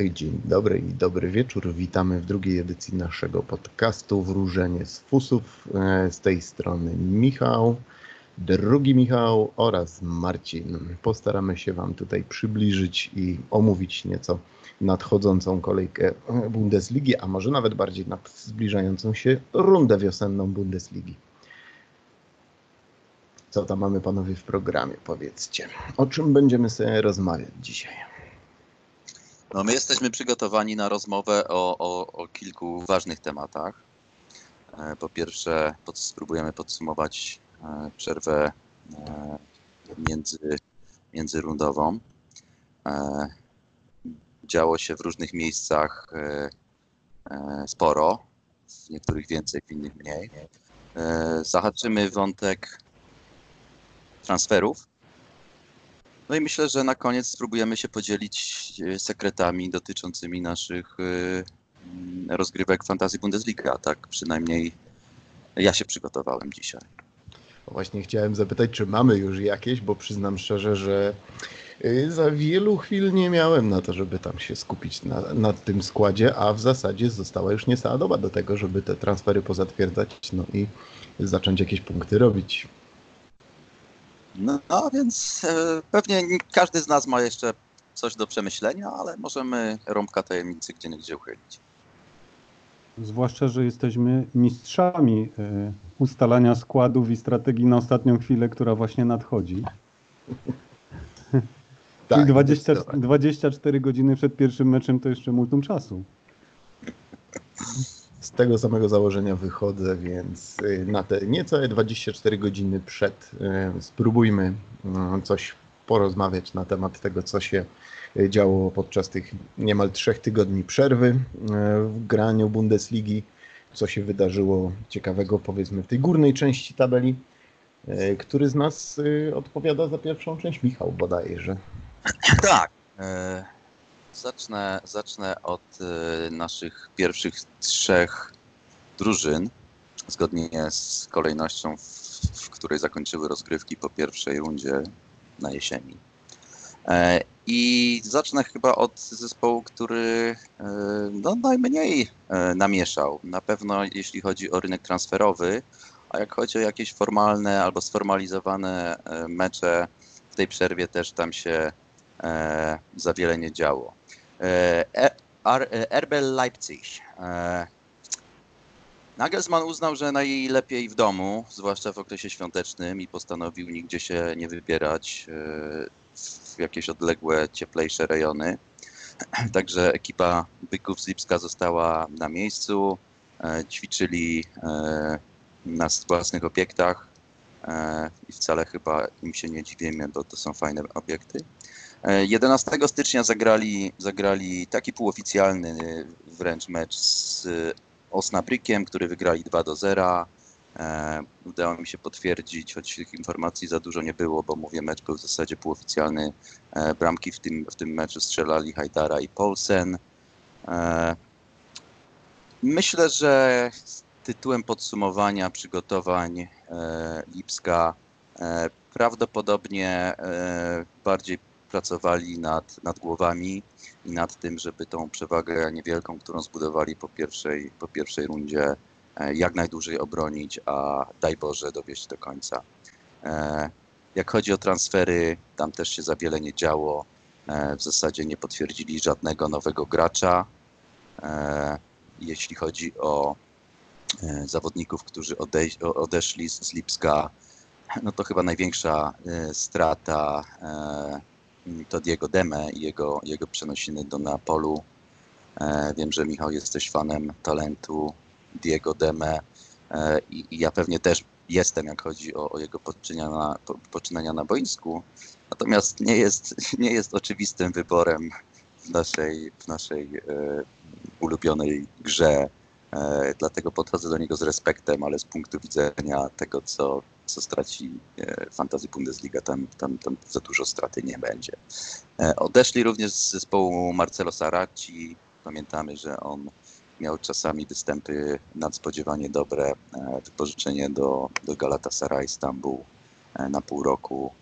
Dzień dobry i dobry wieczór. Witamy w drugiej edycji naszego podcastu Wróżenie z Fusów. E, z tej strony Michał, drugi Michał oraz Marcin. Postaramy się Wam tutaj przybliżyć i omówić nieco nadchodzącą kolejkę Bundesligi, a może nawet bardziej nad zbliżającą się rundę wiosenną Bundesligi. Co tam mamy panowie w programie? Powiedzcie. O czym będziemy sobie rozmawiać dzisiaj? No my jesteśmy przygotowani na rozmowę o, o, o kilku ważnych tematach. E, po pierwsze, pod, spróbujemy podsumować e, przerwę e, między, międzyrundową. Działo się w różnych miejscach sporo, w niektórych więcej, w innych mniej. Zahaczymy wątek transferów no i myślę, że na koniec spróbujemy się podzielić e, sekretami dotyczącymi naszych e, mm, rozgrywek Fantazji Bundesliga. Tak przynajmniej ja się przygotowałem dzisiaj. Właśnie chciałem zapytać, czy mamy już jakieś, bo przyznam szczerze, że e, za wielu chwil nie miałem na to, żeby tam się skupić na, tym składzie, a w zasadzie została już niecała doba do tego, żeby te transfery pozatwierdzać no i zacząć jakieś punkty robić. No, no więc e, pewnie każdy z nas ma jeszcze coś do przemyślenia, ale możemy rąbka tajemnicy gdzie niegdzie uchylić. Zwłaszcza, że jesteśmy mistrzami e, ustalania składów i strategii na ostatnią chwilę, która właśnie nadchodzi. Tak, Czyli 20, 24 godziny przed pierwszym meczem to jeszcze multum czasu z tego samego założenia wychodzę, więc y, na te niecałe 24 godziny przed y, spróbujmy y, coś porozmawiać na temat tego, co się działo podczas tych niemal trzech tygodni przerwy w graniu Bundesligi, co się wydarzyło ciekawego powiedzmy w tej górnej części tabeli. Który z nas odpowiada za pierwszą część? Michał bodajże. Tak. Zacznę, zacznę od y, naszych pierwszych trzech drużyn, zgodnie z kolejnością, w, w której zakończyły rozgrywki po pierwszej rundzie na jesieni. E, I zacznę chyba od zespołu, który e, no, najmniej e, namieszał. Na pewno jeśli chodzi o rynek transferowy, a jak chodzi o jakieś formalne albo sformalizowane mecze, w tej przerwie też tam się za wiele nie działo. E, e, RB Leipzig. E, Nagelsmann uznał, że najlepiej w domu, zwłaszcza w okresie świątecznym i postanowił nigdzie się nie wybierać w jakieś odległe, cieplejsze rejony. Także ekipa Byków z Lipska została na miejscu, ćwiczyli na własnych obiektach i wcale chyba im się nie dziwimy, bo to są fajne obiekty. 11 stycznia zagrali, zagrali taki półoficjalny wręcz mecz z Osnabrykiem, który wygrali 2 do 0. E, udało mi się potwierdzić, choć tych informacji za dużo nie było, bo mówię, mecz był w zasadzie półoficjalny. E, bramki w tym, w tym meczu strzelali Hajdara i Polsen. E, myślę, że tytułem podsumowania przygotowań Lipska prawdopodobnie bardziej pracowali nad, nad głowami i nad tym, żeby tą przewagę niewielką, którą zbudowali po pierwszej, po pierwszej rundzie, e, jak najdłużej obronić, a daj Boże dowieść do końca. E, jak chodzi o transfery, tam też się za wiele nie działo. E, w zasadzie nie potwierdzili żadnego nowego gracza. Jeśli chodzi o zawodników, którzy odeszli z Lipska, no to chyba największa strata to Diego Deme i jego, jego przenosiny do Neapolu. E, wiem, że Michał jesteś fanem talentu Diego Deme e, i, i ja pewnie też jestem, jak chodzi o, o jego poczynania na, po, poczynania na boisku. Natomiast nie jest, nie jest oczywistym wyborem w naszej, w naszej e, ulubionej grze. E, dlatego podchodzę do niego z respektem, ale z punktu widzenia tego, co, co straci e, Fantasy Bundesliga, tam, tam, tam za dużo straty nie będzie. E, odeszli również z zespołu Marcelo Saracchi. Pamiętamy, że on miał czasami występy nadspodziewanie dobre, wypożyczenie do, do Galatasaray Istanbul na pół roku.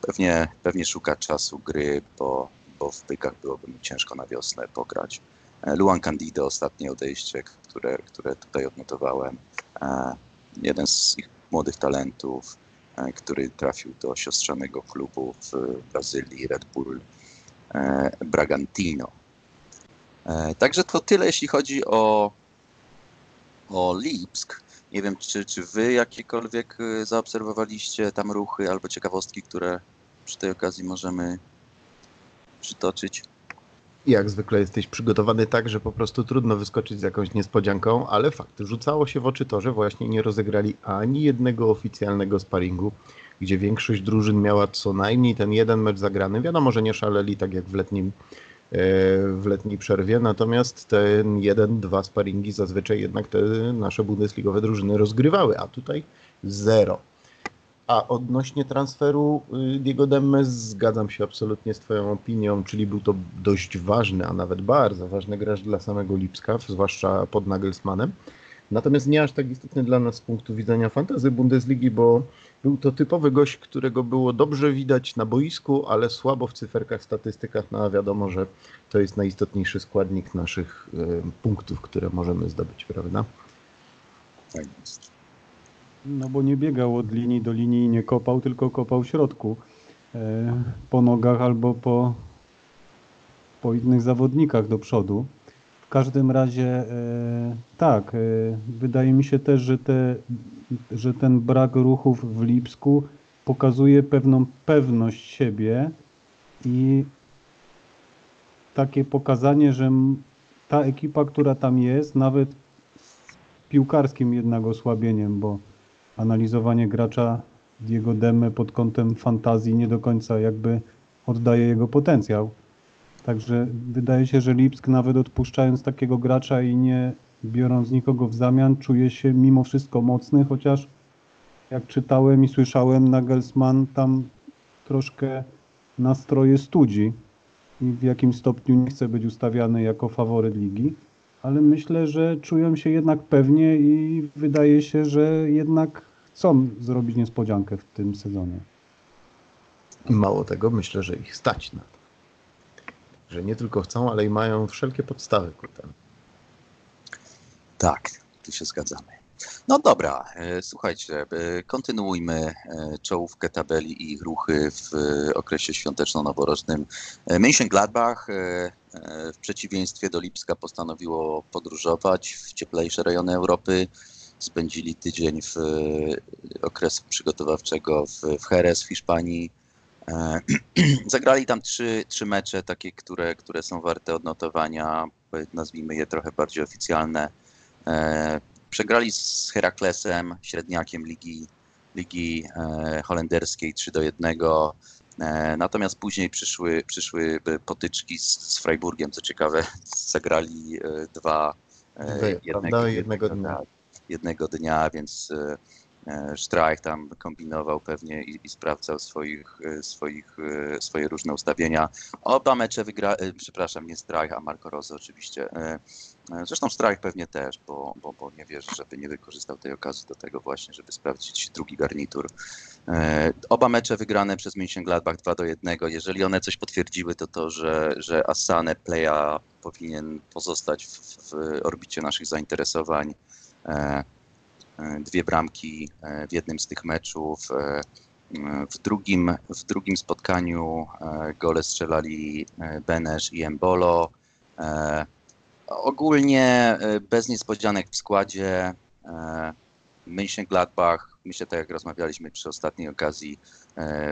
Pewnie, pewnie szuka czasu gry, bo, bo w Bykach byłoby mi ciężko na wiosnę pograć. Luan Candido, ostatnie odejście, które, które tutaj odnotowałem. Jeden z ich młodych talentów, który trafił do siostrzanego klubu w Brazylii, Red Bull Bragantino. Także to tyle, jeśli chodzi o, o Lipsk. Nie wiem, czy, czy wy jakiekolwiek zaobserwowaliście tam ruchy albo ciekawostki, które przy tej okazji możemy przytoczyć? Jak zwykle jesteś przygotowany tak, że po prostu trudno wyskoczyć z jakąś niespodzianką, ale fakt, rzucało się w oczy to, że właśnie nie rozegrali ani jednego oficjalnego sparingu, gdzie większość drużyn miała co najmniej ten jeden mecz zagrany. Wiadomo, że nie szaleli tak jak w letnim w letniej przerwie, natomiast ten jeden, dwa sparingi zazwyczaj jednak te nasze bundesligowe drużyny rozgrywały, a tutaj zero. A odnośnie transferu y, Diego Demmes zgadzam się absolutnie z Twoją opinią, czyli był to dość ważny, a nawet bardzo ważny gracz dla samego Lipska, zwłaszcza pod Nagelsmannem. Natomiast nie aż tak istotny dla nas z punktu widzenia fantazy Bundesligi, bo był to typowy gość, którego było dobrze widać na boisku, ale słabo w cyferkach, statystykach. No a wiadomo, że to jest najistotniejszy składnik naszych y, punktów, które możemy zdobyć, prawda? Tak jest. No bo nie biegał od linii do linii i nie kopał, tylko kopał w środku. E, po nogach albo po, po innych zawodnikach do przodu. W każdym razie e, tak, e, wydaje mi się też, że, te, że ten brak ruchów w Lipsku pokazuje pewną pewność siebie i takie pokazanie, że ta ekipa, która tam jest, nawet z piłkarskim jednak osłabieniem, bo analizowanie gracza Diego Demme pod kątem fantazji nie do końca jakby oddaje jego potencjał. Także wydaje się, że Lipsk nawet odpuszczając takiego gracza i nie biorąc nikogo w zamian, czuje się mimo wszystko mocny, chociaż jak czytałem i słyszałem, Nagelsmann tam troszkę nastroje studzi i w jakim stopniu nie chce być ustawiany jako faworyt ligi, ale myślę, że czują się jednak pewnie i wydaje się, że jednak chcą zrobić niespodziankę w tym sezonie. Mało tego, myślę, że ich stać na to. Że nie tylko chcą, ale i mają wszelkie podstawy ku temu. Tak, tu się zgadzamy. No dobra, e, słuchajcie, e, kontynuujmy e, czołówkę tabeli i ich ruchy w okresie świąteczno-noworocznym. Mönchengladbach w przeciwieństwie do Lipska postanowiło podróżować w cieplejsze rejony Europy. Spędzili tydzień w okresu przygotowawczego w, w Jerez w Hiszpanii. Zagrali tam trzy, trzy mecze, takie, które, które są warte odnotowania, nazwijmy je trochę bardziej oficjalne. Przegrali z Heraklesem, średniakiem ligi, ligi e, holenderskiej 3 do 1. E, natomiast później przyszły, przyszły potyczki z, z Freiburgiem, co ciekawe, zagrali e, dwa jednego, jednego dnia. Jednego dnia, więc Streich tam kombinował pewnie i, i, sprawdzał swoich, swoich, swoje różne ustawienia. Oba mecze wygra, przepraszam, nie Streich, a Marco Rose oczywiście. Zresztą Streich pewnie też, bo, bo, bo nie wierzę, żeby nie wykorzystał tej okazji do tego właśnie, żeby sprawdzić drugi garnitur. Oba mecze wygrane przez Mönchengladbach 2 do 1. Jeżeli one coś potwierdziły, to to, że, że Asane Playa powinien pozostać w, w orbicie naszych zainteresowań dwie bramki e, w jednym z tych meczów. E, w drugim, w drugim spotkaniu e, gole strzelali Benesz i Embolo. Ogólnie bez niespodzianek w składzie. Mönchengladbach, myślę tak jak rozmawialiśmy przy ostatniej okazji,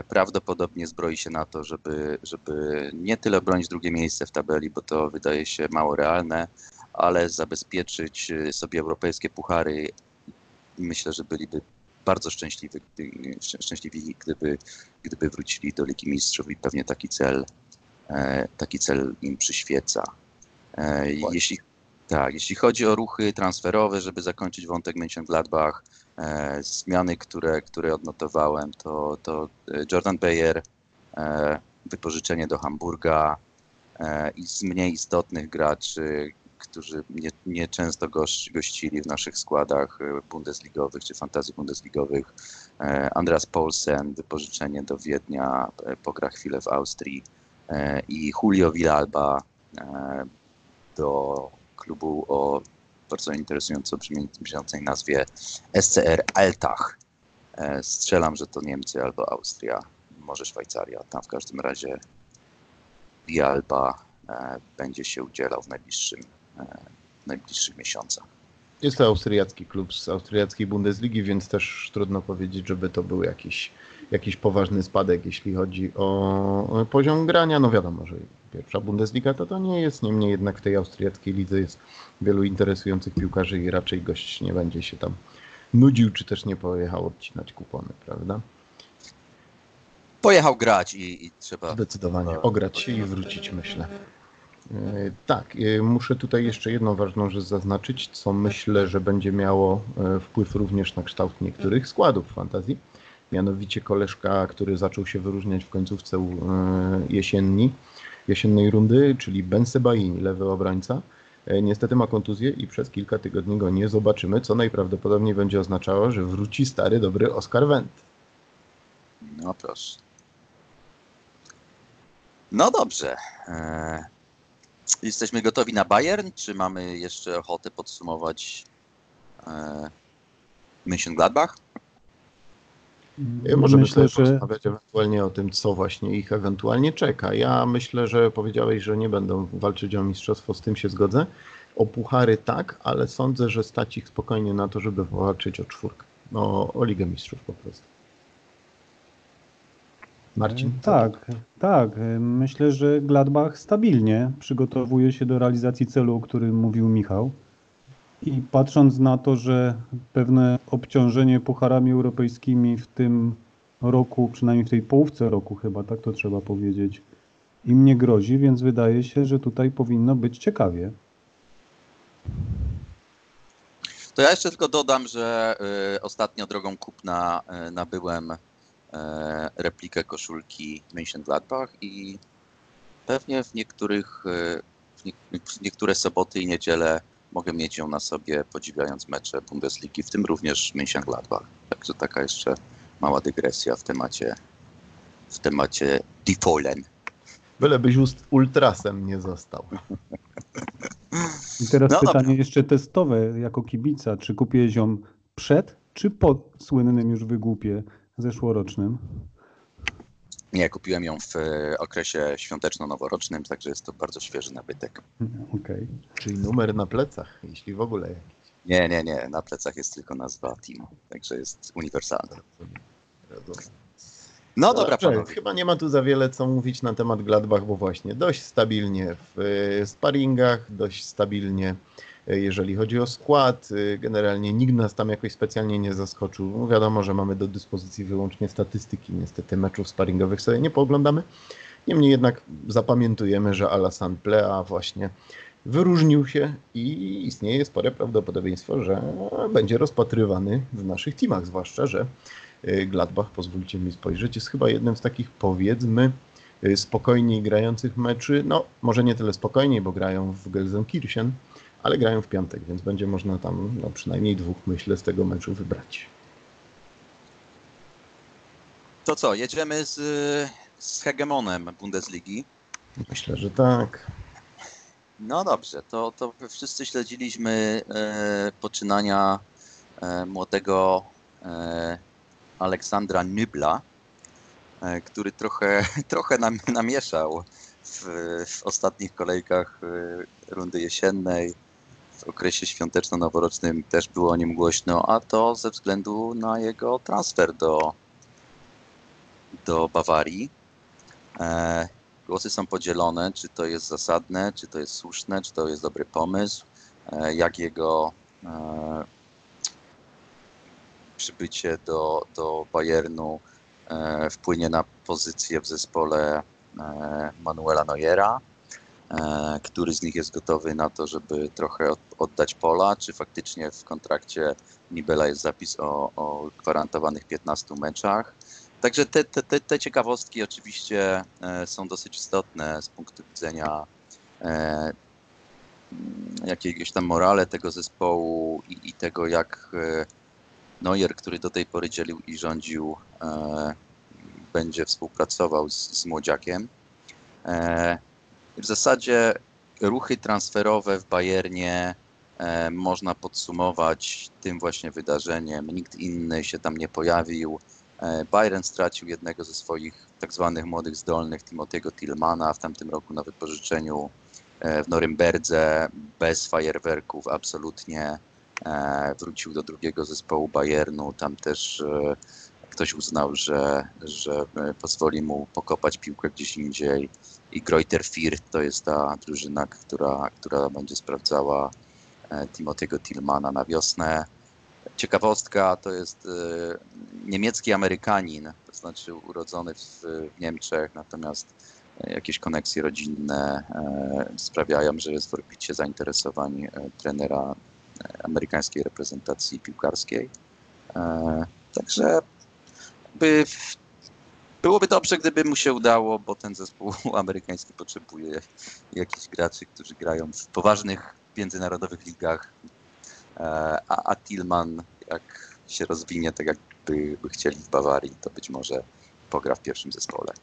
prawdopodobnie zbroi się na to, żeby, żeby nie tyle bronić drugie miejsce w tabeli, bo to wydaje się mało realne, ale zabezpieczyć sobie europejskie puchary myślę, że byliby bardzo szczęśliwi, szczęśliwi gdyby, gdyby wrócili do Ligi Mistrzów i pewnie taki cel, e, taki cel im przyświeca. E, jeśli, tak, jeśli chodzi o ruchy transferowe, żeby zakończyć wątek Mönchengladbach, e, zmiany, które, które odnotowałem, to, to Jordan Bayer, wypożyczenie do Hamburga i z mniej istotnych graczy którzy nie, nie często goś, gościli w naszych składach e, bundesligowych czy fantazji bundesligowych. E, Andreas Paulsen, wypożyczenie do Wiednia, e, pogra chwilę w Austrii. i Julio Villalba do klubu o bardzo interesująco brzmiącej nazwie SCR Altach. Strzelam, że to Niemcy albo Austria, może Szwajcaria. Tam w każdym razie Villalba będzie się udzielał w najbliższym, w najbliższych miesiącach. Jest to austriacki klub z austriackiej Bundesligi, więc też trudno powiedzieć, żeby to był jakiś, jakiś poważny spadek, jeśli chodzi o poziom grania. No wiadomo, że pierwsza Bundesliga to to nie jest, niemniej jednak w tej austriackiej lidze jest wielu interesujących piłkarzy i raczej gość nie będzie się tam nudził, czy też nie pojechał odcinać kupony, prawda? Pojechał grać i, i trzeba. Zdecydowanie. Ograć się i wrócić, myślę. E, Tak, e, muszę tutaj jeszcze jedną ważną rzecz zaznaczyć, co myślę, że będzie miało e, wpływ również na kształt niektórych składów fantazji. Mianowicie koleżka, który zaczął się wyróżniać w końcówce jesienni, jesiennej rundy, czyli Ben Sebaini, lewy obrońca. Niestety ma kontuzję i przez kilka tygodni go nie zobaczymy, co najprawdopodobniej będzie oznaczało, że wróci stary, dobry Oskar Wendt. No proszę. No dobrze. Jesteśmy gotowi na Bayern, czy mamy jeszcze ochotę podsumować e, Mönchengladbach? E, Możemy Myślę, sobie że porozmawiać ewentualnie o tym, co właśnie ich ewentualnie czeka. Ja myślę, że powiedziałeś, że nie będą walczyć o mistrzostwo, z tym się zgodzę. O puchary tak, ale sądzę, że stać ich spokojnie na to, żeby walczyć o czwórkę. O, o Ligę Mistrzów po prostu. Marcin? co Tak, tak. Myślę, że Gladbach stabilnie przygotowuje się do realizacji celu, o którym mówił Michał. I patrząc na to, że pewne obciążenie pucharami europejskimi w tym roku, przynajmniej w tej połówce roku chyba, tak to trzeba powiedzieć, im nie grozi, więc wydaje się, że tutaj powinno być ciekawie. To ja jeszcze tylko dodam, że y, ostatnio drogą kupna y, nabyłem replikę koszulki Mönchengladbach i pewnie w niektórych, y, w, nie, w niektóre soboty i niedziele mogę mieć ją na sobie, podziwiając mecze Bundesligi, w tym również Mönchengladbach. Także taka jeszcze mała dygresja w temacie w temacie Die Fohlen. Bylebyś ultrasem nie został. I teraz No pytanie dobra. jeszcze testowe jako kibica. Czy kupiłeś ją przed, czy po słynnym już wygłupie zeszłorocznym? Nie, kupiłem ją w e, okresie świąteczno-noworocznym, także jest to bardzo świeży nabytek. Okej. Czyli numer na plecach, jeśli w ogóle jakiś. Nie, nie, nie. Na plecach jest tylko nazwa teamu, także jest uniwersalna. No dobra, Dobrze, panowie. Chyba nie ma tu za wiele co mówić na temat Gladbach, bo właśnie dość stabilnie w e, sparingach, dość stabilnie jeżeli chodzi o skład. E, Generalnie nikt nas tam jakoś specjalnie nie zaskoczył. No wiadomo, że mamy do dyspozycji wyłącznie statystyki. Niestety meczów sparingowych sobie nie pooglądamy. Niemniej jednak zapamiętujemy, że Alassane Plea właśnie wyróżnił się i istnieje spore prawdopodobieństwo, że będzie rozpatrywany w naszych teamach, zwłaszcza, że y, Gladbach, pozwólcie mi spojrzeć, jest chyba jednym z takich powiedzmy spokojniej grających meczy. No, może nie tyle spokojniej, bo grają w Gelsenkirchen, ale grają w piątek, więc będzie można tam no, przynajmniej dwóch, myślę, z tego meczu wybrać. To co, jedziemy z, z hegemonem Bundesligi. Myślę, że tak. No dobrze, to, to wszyscy śledziliśmy e, poczynania e, młodego e, Aleksandra Nybla, e, który trochę, trochę nam, namieszał w, w ostatnich kolejkach e, rundy jesiennej. W okresie świąteczno-noworocznym też było o nim głośno, a to ze względu na jego transfer do, do Bawarii. E, Głosy są podzielone, czy to jest zasadne, czy to jest słuszne, czy to jest dobry pomysł, e, jak jego e, przybycie do, do Bayernu e, wpłynie na pozycję w zespole e, Manuela Neuera, który z nich jest gotowy na to, żeby trochę od, oddać pola, czy faktycznie w kontrakcie Nibela jest zapis o, o gwarantowanych 15 meczach. Także te, te, te, ciekawostki oczywiście e, są dosyć istotne z punktu widzenia e, jakiegoś tam morale tego zespołu i, i tego, jak e, Neuer, który do tej pory dzielił i rządził, e, będzie współpracował z, z młodziakiem. W zasadzie ruchy transferowe w Bayernie e, można podsumować tym właśnie wydarzeniem. Nikt inny się tam nie pojawił. E, Bayern stracił jednego ze swoich tak zwanych młodych zdolnych, Timothy'ego Tillmana, w tamtym roku na wypożyczeniu e, w Norymberdze, bez fajerwerków absolutnie. E, Wrócił do drugiego zespołu Bayernu, tam też e, ktoś uznał, że, że e, pozwoli mu pokopać piłkę gdzieś indziej. I Greuter Fürth to jest ta drużyna, która, która będzie sprawdzała e, Timothy'ego Tillmana na wiosnę. Ciekawostka to jest e, niemiecki Amerykanin, to znaczy urodzony w, Niemczech, natomiast jakieś koneksje rodzinne sprawiają, że jest w orbicie zainteresowań trenera amerykańskiej reprezentacji piłkarskiej. Także by byłoby dobrze, gdyby mu się udało, bo ten zespół amerykański potrzebuje jakichś graczy, którzy grają w poważnych międzynarodowych ligach. E, A, a Tillman, jak się rozwinie tak, jakby by chcieli w Bawarii, to być może pogra w pierwszym zespole.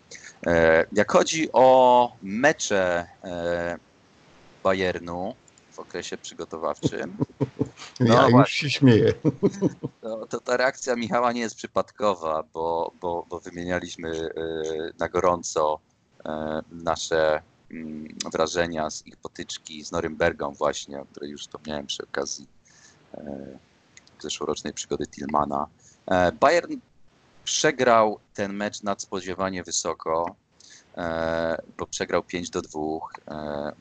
E, Jak chodzi o mecze e, Bayernu w okresie przygotowawczym, No ja już właśnie. się śmieję. to, to ta reakcja Michała nie jest przypadkowa, bo, bo, bo wymienialiśmy e, na gorąco e, nasze mm, wrażenia z ich potyczki z Norymbergą właśnie, o której już wspomniałem przy okazji e, zeszłorocznej przygody Tillmana. E, Bayern przegrał ten mecz nadspodziewanie wysoko, e, bo przegrał 5 do 2 e,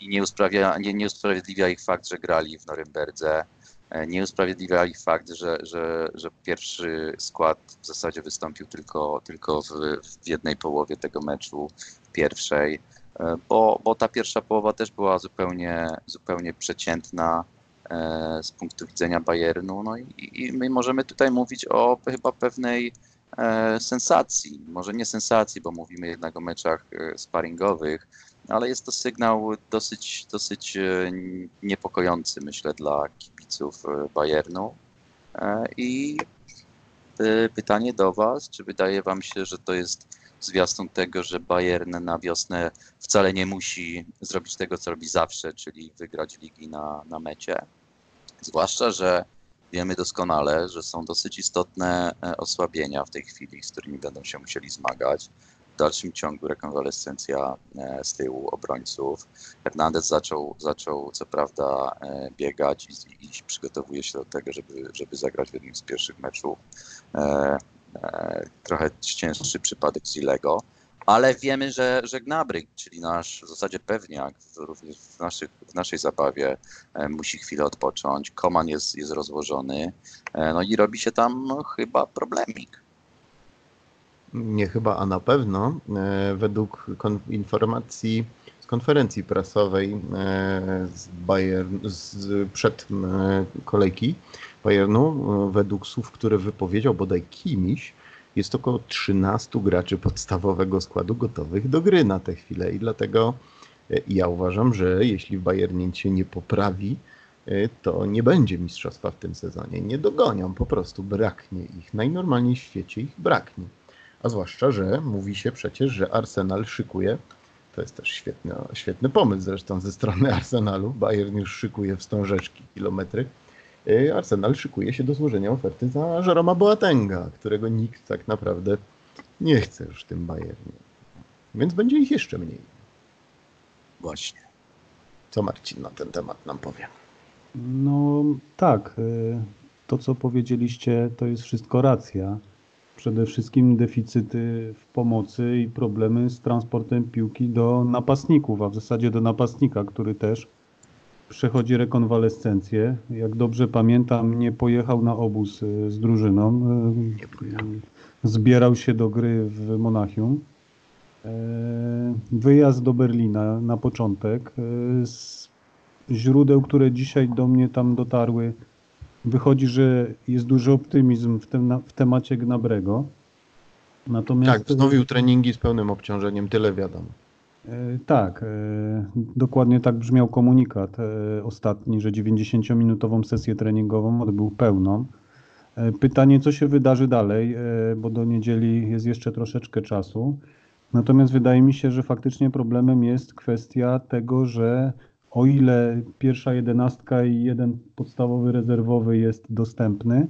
i nie, usprawia, nie, nie usprawiedliwia ich fakt, że grali w Norymberdze. E, Nie usprawiedliwia ich fakt, że, że, że pierwszy skład w zasadzie wystąpił tylko, tylko w, w jednej połowie tego meczu, pierwszej, e, bo, bo ta pierwsza połowa też była zupełnie, zupełnie przeciętna e, z punktu widzenia Bayernu. No i, i my możemy tutaj mówić o chyba pewnej sensacji. Może nie sensacji, bo mówimy jednak o meczach sparingowych, ale jest to sygnał dosyć, dosyć e, niepokojący, myślę, dla kibiców e, Bayernu. E, I pytanie do Was, czy wydaje Wam się, że to jest zwiastun tego, że Bayern na wiosnę wcale nie musi zrobić tego, co robi zawsze, czyli wygrać ligi na, na mecie? Zwłaszcza, że wiemy doskonale, że są dosyć istotne osłabienia w tej chwili, z którymi będą się musieli zmagać. Dalszym ciągu rekonwalescencja e, z tyłu obrońców. Hernandez zaczął, zaczął co prawda e, biegać i, i przygotowuje się do tego, żeby, żeby zagrać w jednym z pierwszych meczów. E, trochę cięższy przypadek Zilego, ale wiemy, że, że Gnabry, czyli nasz w zasadzie pewniak również w, naszych, w naszej zabawie e, musi chwilę odpocząć. Koman jest, jest rozłożony, e, no i robi się tam chyba problemik. Nie chyba, a na pewno. E, Według informacji z konferencji prasowej e, z Bayern, z, przed kolejki Bayernu, e, według słów, które wypowiedział bodaj Kimiś, jest około 13 graczy podstawowego składu gotowych do gry na tę chwilę i dlatego ja uważam, że jeśli w Bayernie się nie poprawi, to nie będzie mistrzostwa w tym sezonie. Nie dogonią, po prostu braknie ich. Najnormalniej w świecie ich braknie. A zwłaszcza, że mówi się przecież, że Arsenal szykuje, to jest też świetny, świetny pomysł zresztą ze strony Arsenalu, Bayern już szykuje wstążeczki, kilometry, Yy, Arsenal szykuje się do złożenia oferty za Jeroma Boatenga, którego nikt tak naprawdę nie chce już w tym Bayernie. Więc będzie ich jeszcze mniej. Właśnie. Co Marcin na ten temat nam powie? No tak, y, to co powiedzieliście to jest wszystko racja. Przede wszystkim deficyty w pomocy i problemy z transportem piłki do napastników, a w zasadzie do napastnika, który też przechodzi rekonwalescencję. Jak dobrze pamiętam, nie pojechał na obóz y, z drużyną. pojechał. Zbierał się do gry w Monachium. E, Wyjazd do Berlina na początek. E, Z źródeł, które dzisiaj do mnie tam dotarły, wychodzi, że jest duży optymizm w, tem, w temacie Gnabrego. Natomiast Tak, wznowił treningi z pełnym obciążeniem, tyle wiadomo. E, Tak, e, dokładnie tak brzmiał komunikat e, ostatni, że 90-minutową sesję treningową odbył pełną. Pytanie, co się wydarzy dalej, bo do niedzieli jest jeszcze troszeczkę czasu. Natomiast wydaje mi się, że faktycznie problemem jest kwestia tego, że o ile pierwsza jedenastka i jeden podstawowy rezerwowy jest dostępny,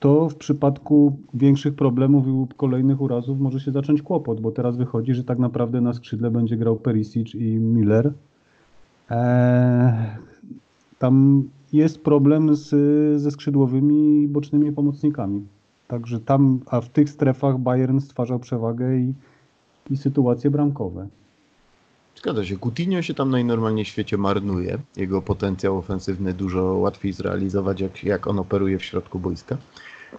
to w przypadku większych problemów lub kolejnych urazów może się zacząć kłopot, bo teraz wychodzi, że tak naprawdę na skrzydle będzie grał Perisic i Miller. Eee, tam jest problem z, ze skrzydłowymi i bocznymi pomocnikami. Także tam, a w tych strefach Bayern stwarzał przewagę i, i sytuacje bramkowe. Zgadza się. Coutinho się tam najnormalniej w świecie marnuje. Jego potencjał ofensywny dużo łatwiej zrealizować, jak, jak on operuje w środku boiska.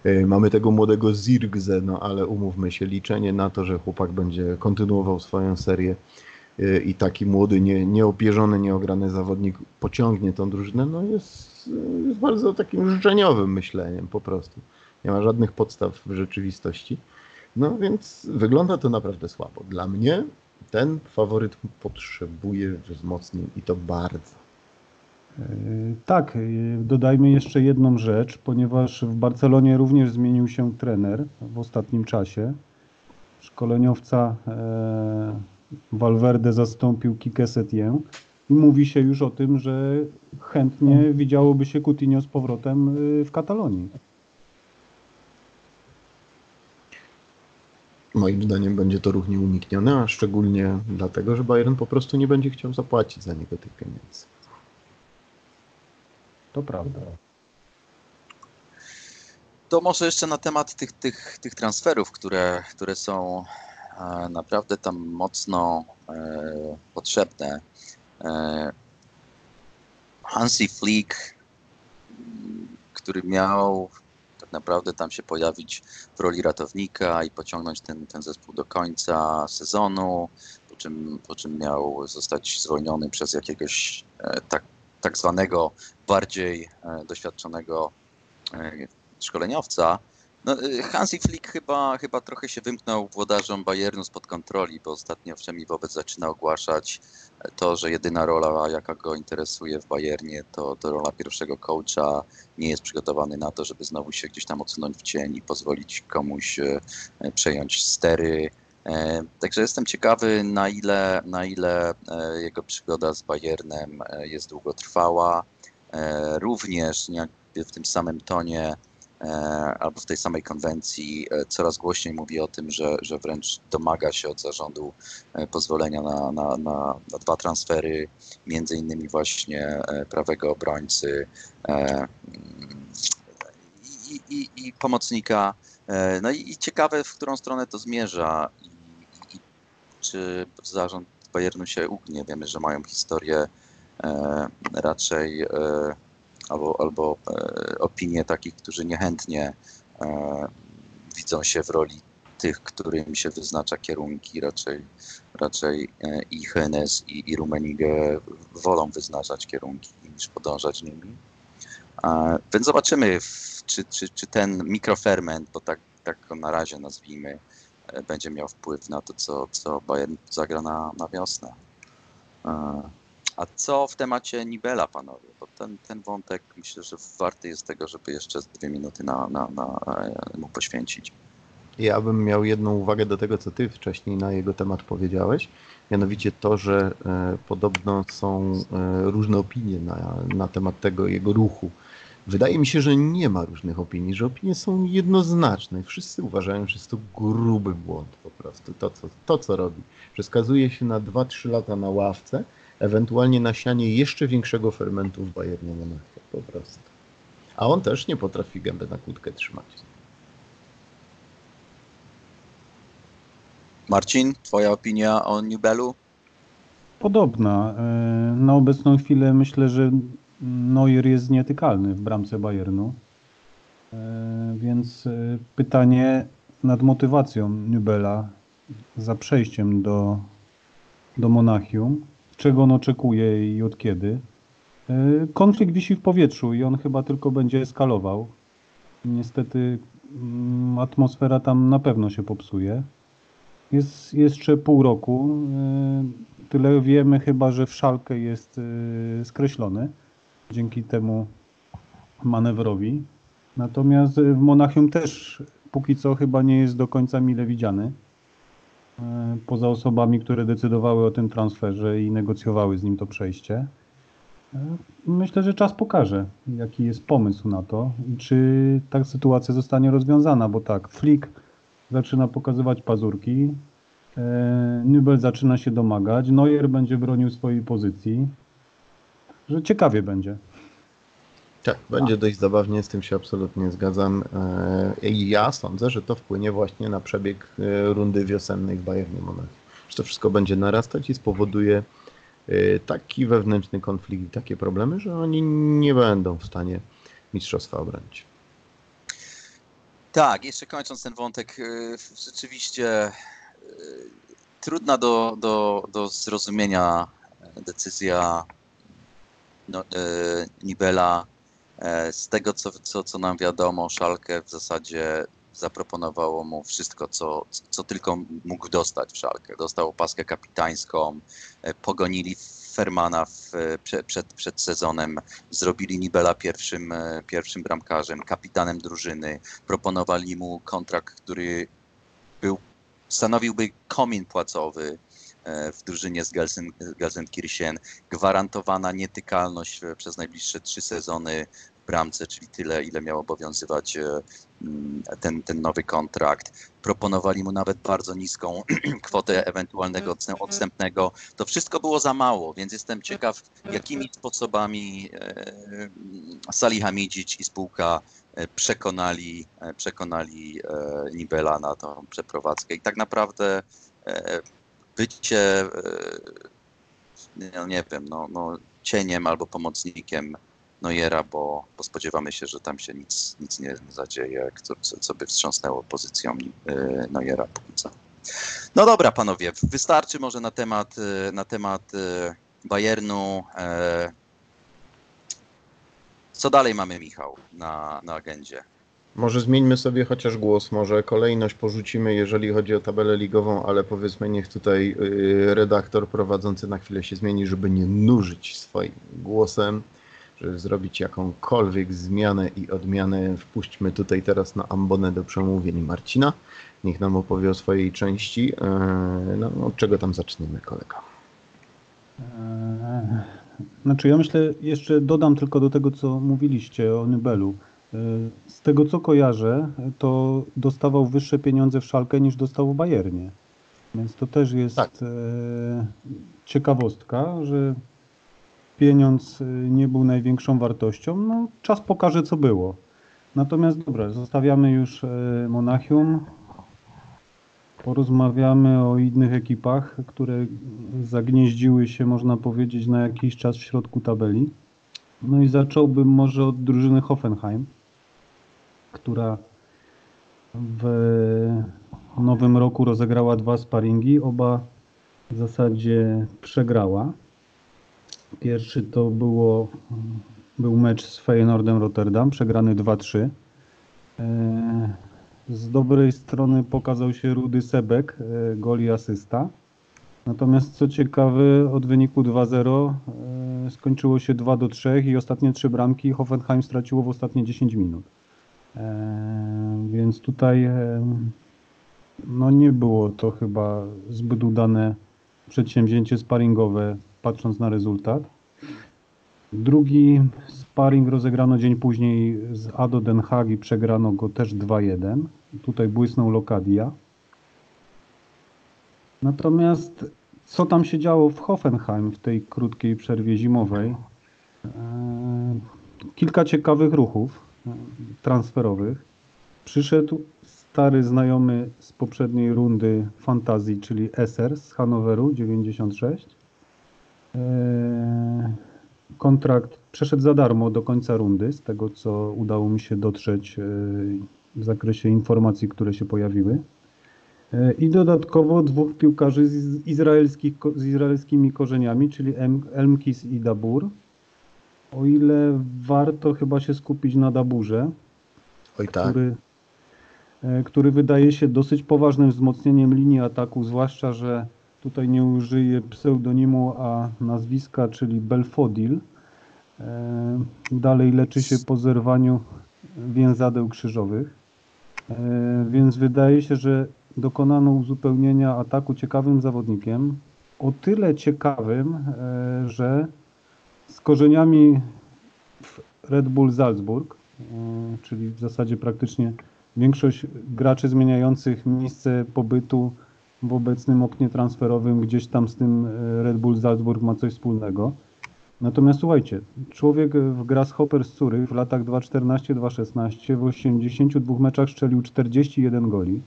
E, Mamy tego młodego Zirgze, no ale umówmy się, liczenie na to, że chłopak będzie kontynuował swoją serię e, i taki młody, nie, nieopierzony, nieograny zawodnik pociągnie tą drużynę, no jest, jest bardzo takim życzeniowym myśleniem po prostu. Nie ma żadnych podstaw w rzeczywistości. No więc wygląda to naprawdę słabo. Dla mnie ten faworyt potrzebuje wzmocnień i to bardzo. Yy, Tak, yy, dodajmy jeszcze jedną rzecz, ponieważ w Barcelonie również zmienił się trener w ostatnim czasie. Szkoleniowca e, Valverde zastąpił Kike Setien i mówi się już o tym, że chętnie widziałoby się Coutinho z powrotem w Katalonii. Moim zdaniem będzie to ruch nieunikniony, a szczególnie dlatego, że Bayern po prostu nie będzie chciał zapłacić za niego tych pieniędzy. To prawda. To może jeszcze na temat tych, tych, tych transferów, które, które są e, naprawdę tam mocno e, potrzebne. E, Hansi Flick, który miał tak naprawdę tam się pojawić w roli ratownika i pociągnąć ten, ten zespół do końca sezonu, po czym, po czym miał zostać zwolniony przez jakiegoś e, tak, tak zwanego bardziej e, doświadczonego e, szkoleniowca. No, y, Hansi Flick chyba, chyba trochę się wymknął włodarzom Bayernu spod kontroli, bo ostatnio wszemi wobec zaczyna ogłaszać to, że jedyna rola, jaka go interesuje w Bayernie, to, to rola pierwszego coacha. Nie jest przygotowany na to, żeby znowu się gdzieś tam odsunąć w cień i pozwolić komuś e, przejąć stery. E, Także jestem ciekawy, na ile, na ile e, jego przygoda z Bayernem jest długotrwała. Również w tym samym tonie albo w tej samej konwencji e, coraz głośniej mówi o tym, że, że wręcz domaga się od zarządu e, pozwolenia na, na, na, na dwa transfery, między innymi właśnie e, prawego obrońcy e, mm, i, i, i pomocnika. E, No i, i ciekawe, w którą stronę to zmierza i, czy zarząd Bayernu się ugnie. Wiemy, że mają historię e, raczej e, albo, albo e, opinie takich, którzy niechętnie e, widzą się w roli tych, którym się wyznacza kierunki, raczej, raczej e, i Hennes i, i Rummenigge wolą wyznaczać kierunki niż podążać nimi. Więc zobaczymy, czy, czy, czy ten mikroferment, bo tak, tak go na razie nazwijmy, będzie miał wpływ na to, co, co Bayern zagra na, na wiosnę. A co w temacie Nibela, panowie? Bo ten, ten wątek myślę, że warty jest tego, żeby jeszcze dwie minuty na, na, na, e, mu poświęcić. Ja bym miał jedną uwagę do tego, co ty wcześniej na jego temat powiedziałeś. Mianowicie to, że e, podobno są e, różne opinie na, na temat tego jego ruchu. Wydaje mi się, że nie ma różnych opinii, że opinie są jednoznaczne. Wszyscy uważają, że jest to gruby błąd po prostu, to co, to, co robi. Że skazuje się na 2-3 lata na ławce, ewentualnie na sianie jeszcze większego fermentu w Bayernie Monachium po prostu. A on też nie potrafi gębę na kłódkę trzymać. Marcin, twoja opinia o Nibelu? Podobna. E, Na obecną chwilę myślę, że Neuer jest nietykalny w bramce Bayernu. E, Więc e, pytanie nad motywacją Nubela za przejściem do, do Monachium. Czego on oczekuje i od kiedy? E, Konflikt wisi w powietrzu i on chyba tylko będzie eskalował. Niestety mm, atmosfera tam na pewno się popsuje. Jest jeszcze pół roku. e, Tyle wiemy chyba, że w szalkę jest e, skreślony dzięki temu manewrowi. Natomiast w Monachium też póki co chyba nie jest do końca mile widziany. E, poza osobami, które decydowały o tym transferze i negocjowały z nim to przejście. E, Myślę, że czas pokaże, jaki jest pomysł na to i czy ta sytuacja zostanie rozwiązana, bo tak, Flick zaczyna pokazywać pazurki, e, Nübel zaczyna się domagać, Neuer będzie bronił swojej pozycji, że ciekawie będzie. Tak, będzie dość zabawnie, z tym się absolutnie zgadzam. E, I ja sądzę, że to wpłynie właśnie na przebieg e, rundy wiosennej w Bayernie Monachium. Że to wszystko będzie narastać i spowoduje e, taki wewnętrzny konflikt i takie problemy, że oni nie będą w stanie mistrzostwa obronić. Tak, jeszcze kończąc ten wątek, rzeczywiście trudna do, do, do zrozumienia decyzja no, Nibela. E, Z tego, co, co, co nam wiadomo, Szalkę w zasadzie zaproponowało mu wszystko, co, co tylko mógł dostać w Szalkę. Dostał opaskę kapitańską, e, pogonili Fermana w, prze- przed, przed sezonem, zrobili Nibela pierwszym, e, pierwszym bramkarzem, kapitanem drużyny, proponowali mu kontrakt, który był, stanowiłby komin płacowy e, w drużynie z Gelsen, Gelsenkirchen, gwarantowana nietykalność e, przez najbliższe trzy sezony w bramce, czyli tyle, ile miał obowiązywać e, mm, ten, ten nowy kontrakt. Proponowali mu nawet bardzo niską kwotę ewentualnego odstęp- odstępnego. To wszystko było za mało, więc jestem ciekaw, jakimi sposobami e, Salihamidzic i spółka e, przekonali, e, przekonali e, Nibela na tą przeprowadzkę. I tak naprawdę e, bycie, e, no nie wiem, no, no, cieniem albo pomocnikiem Neuera, bo, bo spodziewamy się, że tam się nic, nic nie zadzieje, co, co by wstrząsnęło pozycją e, Neuera póki co. No dobra, panowie, wystarczy może na temat, e, na temat Bayernu. Co dalej mamy, Michał, na, na agendzie? Może zmieńmy sobie chociaż głos, może kolejność porzucimy, jeżeli chodzi o tabelę ligową, ale powiedzmy, niech tutaj y, redaktor prowadzący na chwilę się zmieni, żeby nie nużyć swoim głosem, żeby zrobić jakąkolwiek zmianę i odmianę. Wpuśćmy tutaj teraz na ambonę do przemówień Marcina. Niech nam opowie o swojej części. E, No, od czego tam zaczniemy, kolega? Znaczy, ja myślę, jeszcze dodam tylko do tego, co mówiliście o Nybelu. Eee, Z tego, co kojarzę, to dostawał wyższe pieniądze w Szalkę niż dostał w Bayernie. Więc to też jest Tak. eee, ciekawostka, że pieniądz e, nie był największą wartością. No, czas pokaże, co było. Natomiast dobra, zostawiamy już e, Monachium. Porozmawiamy o innych ekipach, które zagnieździły się, można powiedzieć, na jakiś czas w środku tabeli. No i zacząłbym może od drużyny Hoffenheim, która w nowym roku rozegrała dwa sparingi, oba w zasadzie przegrała. Pierwszy to było, był mecz z Feyenoordem Rotterdam, przegrany 2-3. E, Z dobrej strony pokazał się Rudy Sebek, e, gol i asysta. Natomiast co ciekawe, od wyniku 2-0 e, skończyło się 2-3 i ostatnie trzy bramki Hoffenheim straciło w ostatnie 10 minut. E, Więc tutaj e, no nie było to chyba zbyt udane przedsięwzięcie sparingowe, patrząc na rezultat. Drugi sparring rozegrano dzień później z Ado Den Haag i przegrano go też 2-1. Tutaj błysnął Lokadia. Natomiast co tam się działo w Hoffenheim w tej krótkiej przerwie zimowej? Eee, Kilka ciekawych ruchów e, transferowych. Przyszedł stary znajomy z poprzedniej rundy fantazji, czyli Esser z Hanoweru 96. Eee, Kontrakt przeszedł za darmo do końca rundy, z tego co udało mi się dotrzeć e, w zakresie informacji, które się pojawiły. E, I dodatkowo dwóch piłkarzy z, izraelskich, z izraelskimi korzeniami, czyli Elmkis i Dabur. O ile warto chyba się skupić na Daburze, Oj tak, który, e, który wydaje się dosyć poważnym wzmocnieniem linii ataku, zwłaszcza, że tutaj nie użyję pseudonimu, a nazwiska, czyli Belfodil. E, Dalej leczy się po zerwaniu więzadeł krzyżowych. E, Więc wydaje się, że dokonano uzupełnienia ataku ciekawym zawodnikiem. O tyle ciekawym, że z korzeniami w Red Bull Salzburg, e, czyli w zasadzie praktycznie większość graczy zmieniających miejsce pobytu w obecnym oknie transferowym gdzieś tam z tym e, Red Bull Salzburg ma coś wspólnego. Natomiast słuchajcie, człowiek w Grasshopper z Curych w latach 2.14-2.16 w 82 meczach strzelił 41 goli.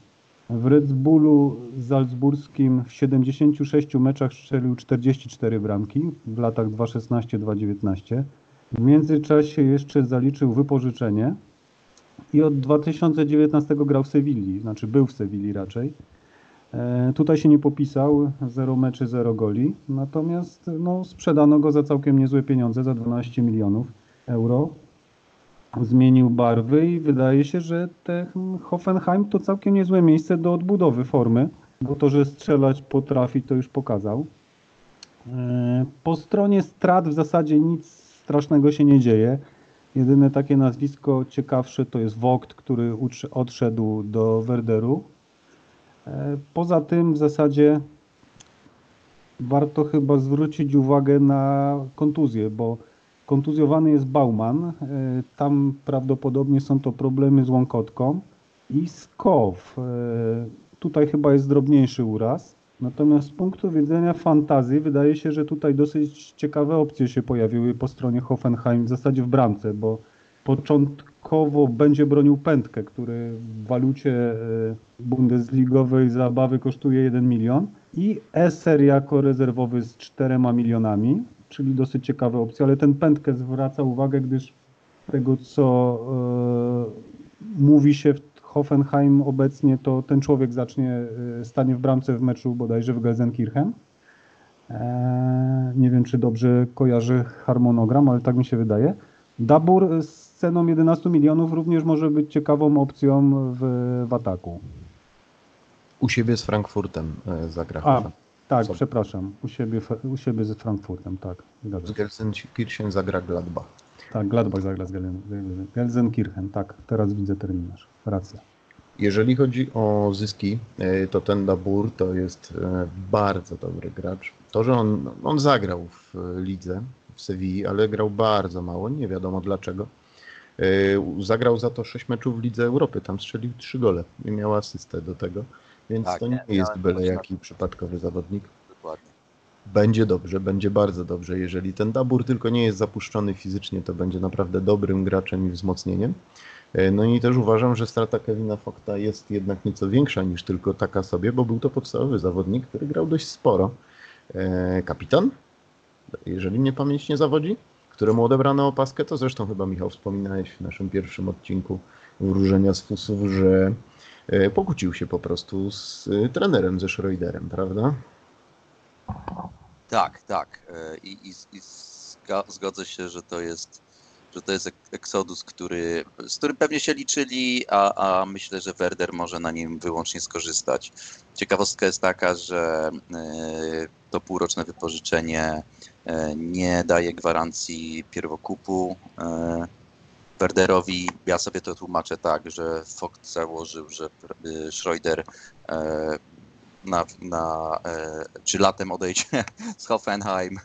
W Red Bullu Salzburskim w 76 meczach strzelił 44 bramki w latach 2.16-2.19. W międzyczasie jeszcze zaliczył wypożyczenie i od 2019 grał w Sewilli, znaczy był w Sewilli raczej. E, Tutaj się nie popisał, 0 meczy, 0 goli, natomiast no, sprzedano go za całkiem niezłe pieniądze, za 12 milionów euro. Zmienił barwy i wydaje się, że ten Hoffenheim to całkiem niezłe miejsce do odbudowy formy, bo to, że strzelać potrafi, to już pokazał. E, Po stronie strat w zasadzie nic strasznego się nie dzieje. Jedyne takie nazwisko ciekawsze to jest Vogt, który odszedł do Werderu. E, Poza tym w zasadzie warto chyba zwrócić uwagę na kontuzję, bo kontuzjowany jest Bauman. E, Tam prawdopodobnie są to problemy z łąkotką i Skow. E, Tutaj chyba jest drobniejszy uraz. Natomiast z punktu widzenia fantazji wydaje się, że tutaj dosyć ciekawe opcje się pojawiły po stronie Hoffenheim, w zasadzie w bramce, bo początkowo będzie bronił Pętkę, który w walucie e, bundesligowej zabawy kosztuje 1 milion i Esser jako rezerwowy z 4 milionami, czyli dosyć ciekawe opcje, ale ten Pętkę zwraca uwagę, gdyż tego co e, mówi się w Hoffenheim obecnie, to ten człowiek zacznie, e, stanie w bramce w meczu bodajże w Gelsenkirchen. E, nie wiem, czy dobrze kojarzę harmonogram, ale tak mi się wydaje. Dabur z ceną 11 milionów również może być ciekawą opcją w, w ataku. U siebie z Frankfurtem e, zagra. A, tak, przepraszam. U siebie, u siebie z Frankfurtem, tak. Z. Gelsenkirchen zagra Gladbach. Tak, Gladbach zagra z Gelsenkirchen, tak. Teraz widzę terminarz. Racja. Jeżeli chodzi o zyski, e, to ten Dabur to jest e, bardzo dobry gracz. To, że on, on zagrał w e, lidze w Sewilli, ale grał bardzo mało, nie wiadomo dlaczego. Zagrał za to 6 meczów w Lidze Europy, tam strzelił 3 gole i miał asystę do tego, więc Tak, to nie, nie jest byle jaki przypadkowy zawodnik. Dokładnie. Będzie dobrze, będzie bardzo dobrze. Jeżeli ten Dabur tylko nie jest zapuszczony fizycznie, to będzie naprawdę dobrym graczem i wzmocnieniem. E, No i też uważam, że strata Kevina Fokta jest jednak nieco większa niż tylko taka sobie, bo był to podstawowy zawodnik, który grał dość sporo. E, Kapitan, jeżeli mnie pamięć nie zawodzi, któremu odebrano opaskę, to zresztą chyba Michał wspominałeś w naszym pierwszym odcinku wróżenia z fusów, że pokłócił się po prostu z e, trenerem, ze Schroederem, prawda? Tak, tak. E, I, i, i zgodzę się, że to jest, że to jest który, z którym pewnie się liczyli, a, a myślę, że Werder może na nim wyłącznie skorzystać. Ciekawostka jest taka, że e, to półroczne wypożyczenie e, nie daje gwarancji pierwokupu Werderowi. Ja sobie to tłumaczę tak, że Vogt założył, że e, Schroeder e, na, na, e, czy latem odejdzie z Hoffenheim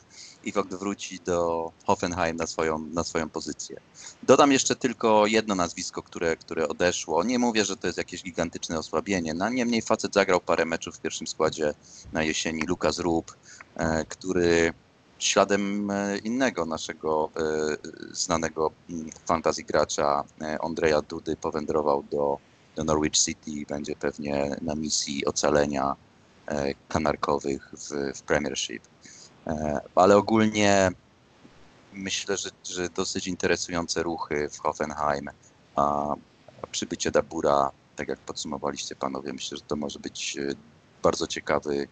i Vogt wróci do Hoffenheim na swoją, na swoją pozycję. Dodam jeszcze tylko jedno nazwisko, które, które odeszło. Nie mówię, że to jest jakieś gigantyczne osłabienie. No, niemniej facet zagrał parę meczów w pierwszym składzie na jesieni. Lukas Rup, e, który śladem e, innego naszego e, znanego mm, fantasy gracza e, Andrzeja Dudy powędrował do, do Norwich City i będzie pewnie na misji ocalenia kanarkowych w, w Premiership. Ale ogólnie myślę, że, że dosyć interesujące ruchy w Hoffenheim, a, a przybycie Dabura, tak jak podsumowaliście panowie, myślę, że to może być bardzo ciekawy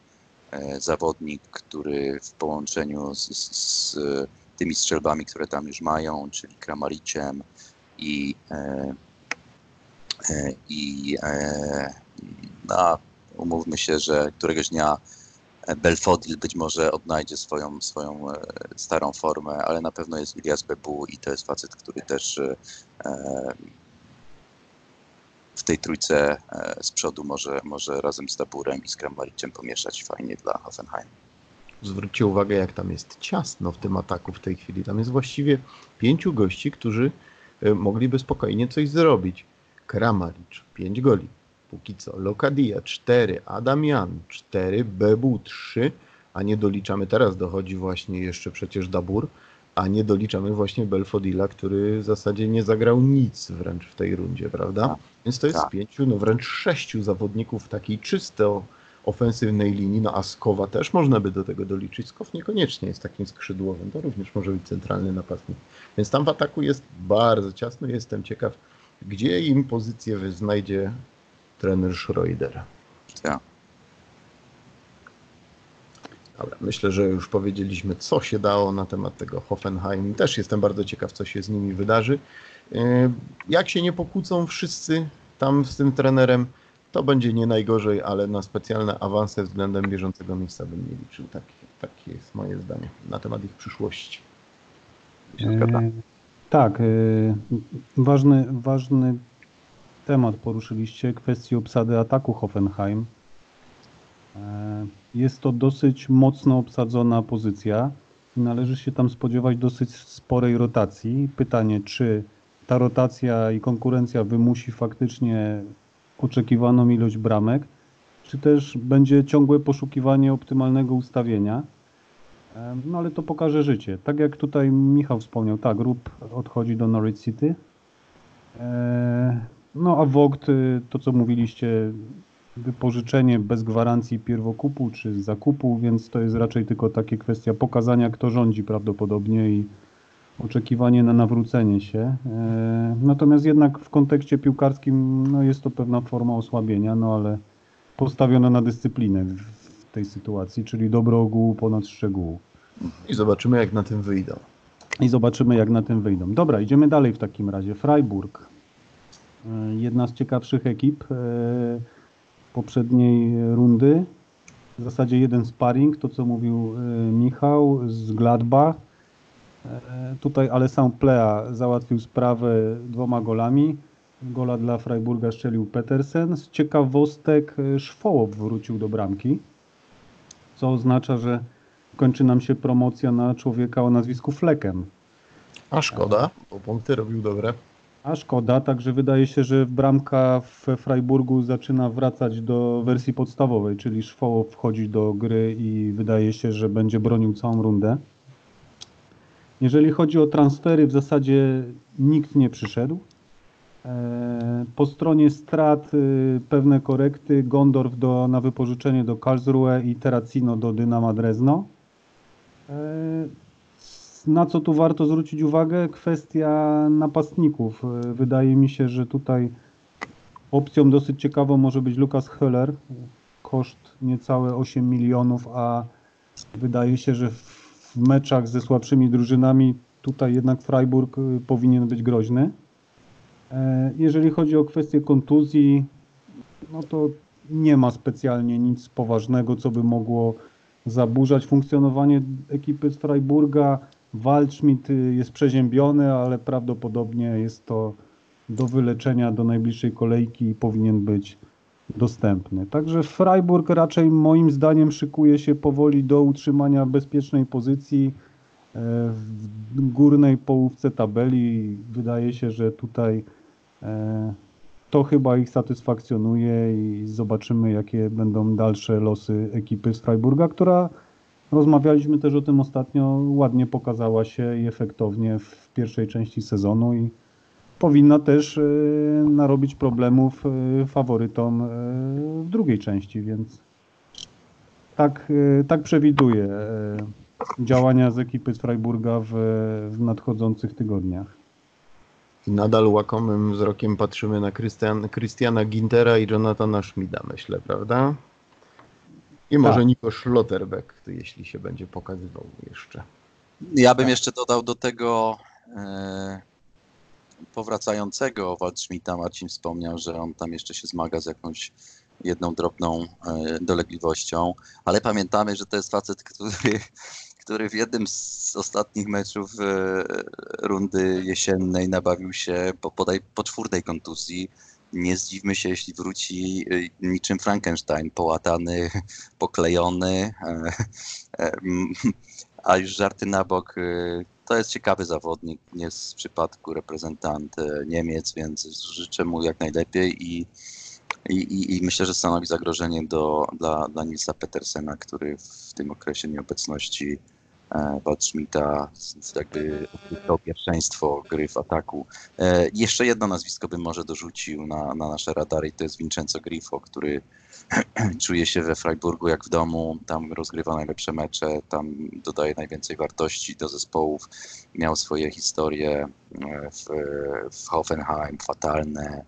zawodnik, który w połączeniu z, z, z tymi strzelbami, które tam już mają, czyli Kramariciem i, e, e, i e, no, umówmy się, że któregoś dnia Belfodil być może odnajdzie swoją, swoją e, starą formę, ale na pewno jest Ilias Bebu i to jest facet, który też e, w tej trójce e, z przodu może, może razem z Daburem i z Kramariczem pomieszać fajnie dla Hoffenheim. Zwróćcie uwagę, jak tam jest ciasno w tym ataku w tej chwili. Tam jest właściwie pięciu gości, którzy e, mogliby spokojnie coś zrobić. Kramaricz, pięć goli. Póki co. Lokadia, cztery. Adamian, cztery. Bebu, trzy. A nie doliczamy, teraz dochodzi właśnie jeszcze przecież Dabur, a nie doliczamy właśnie Belfodila, który w zasadzie nie zagrał nic wręcz w tej rundzie, prawda? Tak. Więc to jest Tak. pięciu, no wręcz sześciu zawodników takiej czysto ofensywnej linii, no a Skowa też można by do tego doliczyć. Skow niekoniecznie jest takim skrzydłowym, to również może być centralny napastnik. Więc tam w ataku jest bardzo ciasno. Jestem ciekaw, gdzie im pozycję znajdzie trener Schroeder. Ja. Dobra, myślę, że już powiedzieliśmy, co się dało na temat tego Hoffenheim. Też jestem bardzo ciekaw, co się z nimi wydarzy. Yy, Jak się nie pokłócą wszyscy tam z tym trenerem, to będzie nie najgorzej, ale na specjalne awanse względem bieżącego miejsca bym nie liczył. Takie, takie jest moje zdanie na temat ich przyszłości. E, Tak, e, ważny, ważny temat poruszyliście, kwestię obsady ataku Hoffenheim. E, Jest to dosyć mocno obsadzona pozycja i należy się tam spodziewać dosyć sporej rotacji. Pytanie, czy ta rotacja i konkurencja wymusi faktycznie oczekiwaną ilość bramek, czy też będzie ciągłe poszukiwanie optymalnego ustawienia. E, No ale to pokaże życie. Tak jak tutaj Michał wspomniał, tak, Rup odchodzi do Norwich City. E, No a Vogt, y, to co mówiliście, wypożyczenie bez gwarancji pierwokupu czy zakupu, więc to jest raczej tylko takie kwestia pokazania, kto rządzi prawdopodobnie i oczekiwanie na nawrócenie się. E, Natomiast jednak w kontekście piłkarskim no jest to pewna forma osłabienia, no ale postawiona na dyscyplinę w tej sytuacji, czyli dobro ogółu ponad szczegółu. I zobaczymy, jak na tym wyjdą. I zobaczymy, jak na tym wyjdą. Dobra, idziemy dalej w takim razie. Freiburg. E, Jedna z ciekawszych ekip e, poprzedniej rundy. W zasadzie jeden sparring, to co mówił e, Michał z Gladbach. E, Tutaj Alessandro Plea załatwił sprawę dwoma golami. Gola dla Freiburga strzelił Petersen. Z ciekawostek e, Szwołow wrócił do bramki, co oznacza, że kończy nam się promocja na człowieka o nazwisku Flecken. A szkoda, bo punkty robił dobre. A szkoda, także wydaje się, że bramka w Freiburgu zaczyna wracać do wersji podstawowej, czyli Szwoło wchodzi do gry i wydaje się, że będzie bronił całą rundę. Jeżeli chodzi o transfery, w zasadzie nikt nie przyszedł. E, Po stronie strat y, pewne korekty. Gondorf do, na wypożyczenie do Karlsruhe i Terracino do Dynama Drezno. Na co tu warto zwrócić uwagę? Kwestia napastników. E, Wydaje mi się, że tutaj opcją dosyć ciekawą może być Lukas Höller. Koszt niecałe 8 milionów, a wydaje się, że w meczach ze słabszymi drużynami tutaj jednak Freiburg y, powinien być groźny. E, Jeżeli chodzi o kwestię kontuzji, no to nie ma specjalnie nic poważnego, co by mogło zaburzać funkcjonowanie ekipy z Freiburga. Waldschmidt jest przeziębiony, ale prawdopodobnie jest to do wyleczenia do najbliższej kolejki i powinien być dostępny. Także Freiburg raczej moim zdaniem szykuje się powoli do utrzymania bezpiecznej pozycji e, w górnej połówce tabeli. Wydaje się, że tutaj e, to chyba ich satysfakcjonuje i zobaczymy, jakie będą dalsze losy ekipy z Freiburga, która rozmawialiśmy też o tym ostatnio, ładnie pokazała się i efektownie w pierwszej części sezonu i powinna też e, narobić problemów e, faworytom e, w drugiej części, więc tak, tak przewiduję działania z ekipy z Freiburga w, w nadchodzących tygodniach. I nadal łakomym wzrokiem patrzymy na Christian, Christiana Gintera i Jonathana Schmida, myślę, prawda? I może Tak. Nico Schlotterbeck, jeśli się będzie pokazywał jeszcze. Ja bym Tak. jeszcze dodał do tego e, powracającego Waldschmidta. Marcin wspomniał, że on tam jeszcze się zmaga z jakąś jedną drobną e, dolegliwością, ale pamiętamy, że to jest facet, który, który w jednym z ostatnich meczów e, rundy jesiennej nabawił się po, podaj, po czwórnej kontuzji nie zdziwmy się, jeśli wróci y, niczym Frankenstein, połatany, poklejony. e, e, A już żarty na bok, y, to jest ciekawy zawodnik, nie z przypadku reprezentant e, Niemiec, więc życzę mu jak najlepiej i, i, i, i myślę, że stanowi zagrożenie do, dla, dla Nilsa Petersena, który w tym okresie nieobecności e, Waldschmidta z- jakby odzyskał pierwszeństwo gry w ataku. E, jeszcze jedno nazwisko bym może dorzucił na, na nasze radary i to jest Vincenzo Grifo, który czuje się we Freiburgu jak w domu, tam rozgrywa najlepsze mecze, tam dodaje najwięcej wartości do zespołów. Miał swoje historie e, w, w Hoffenheim, fatalne.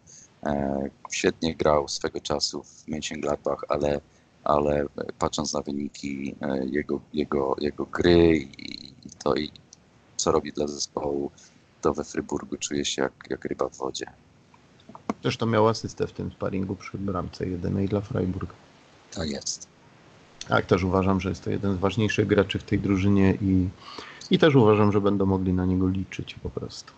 Świetnie grał swego czasu w Mönchengladbach, ale, ale patrząc na wyniki e, jego, jego, jego gry i, to, i co robi dla zespołu, to we Fryburgu czuje się jak, jak ryba w wodzie. Zresztą miał asystę w tym sparingu przy bramce jedynej dla Freiburg. Tak jest. Tak, też uważam, że jest to jeden z ważniejszych graczy w tej drużynie i, i też uważam, że będą mogli na niego liczyć po prostu.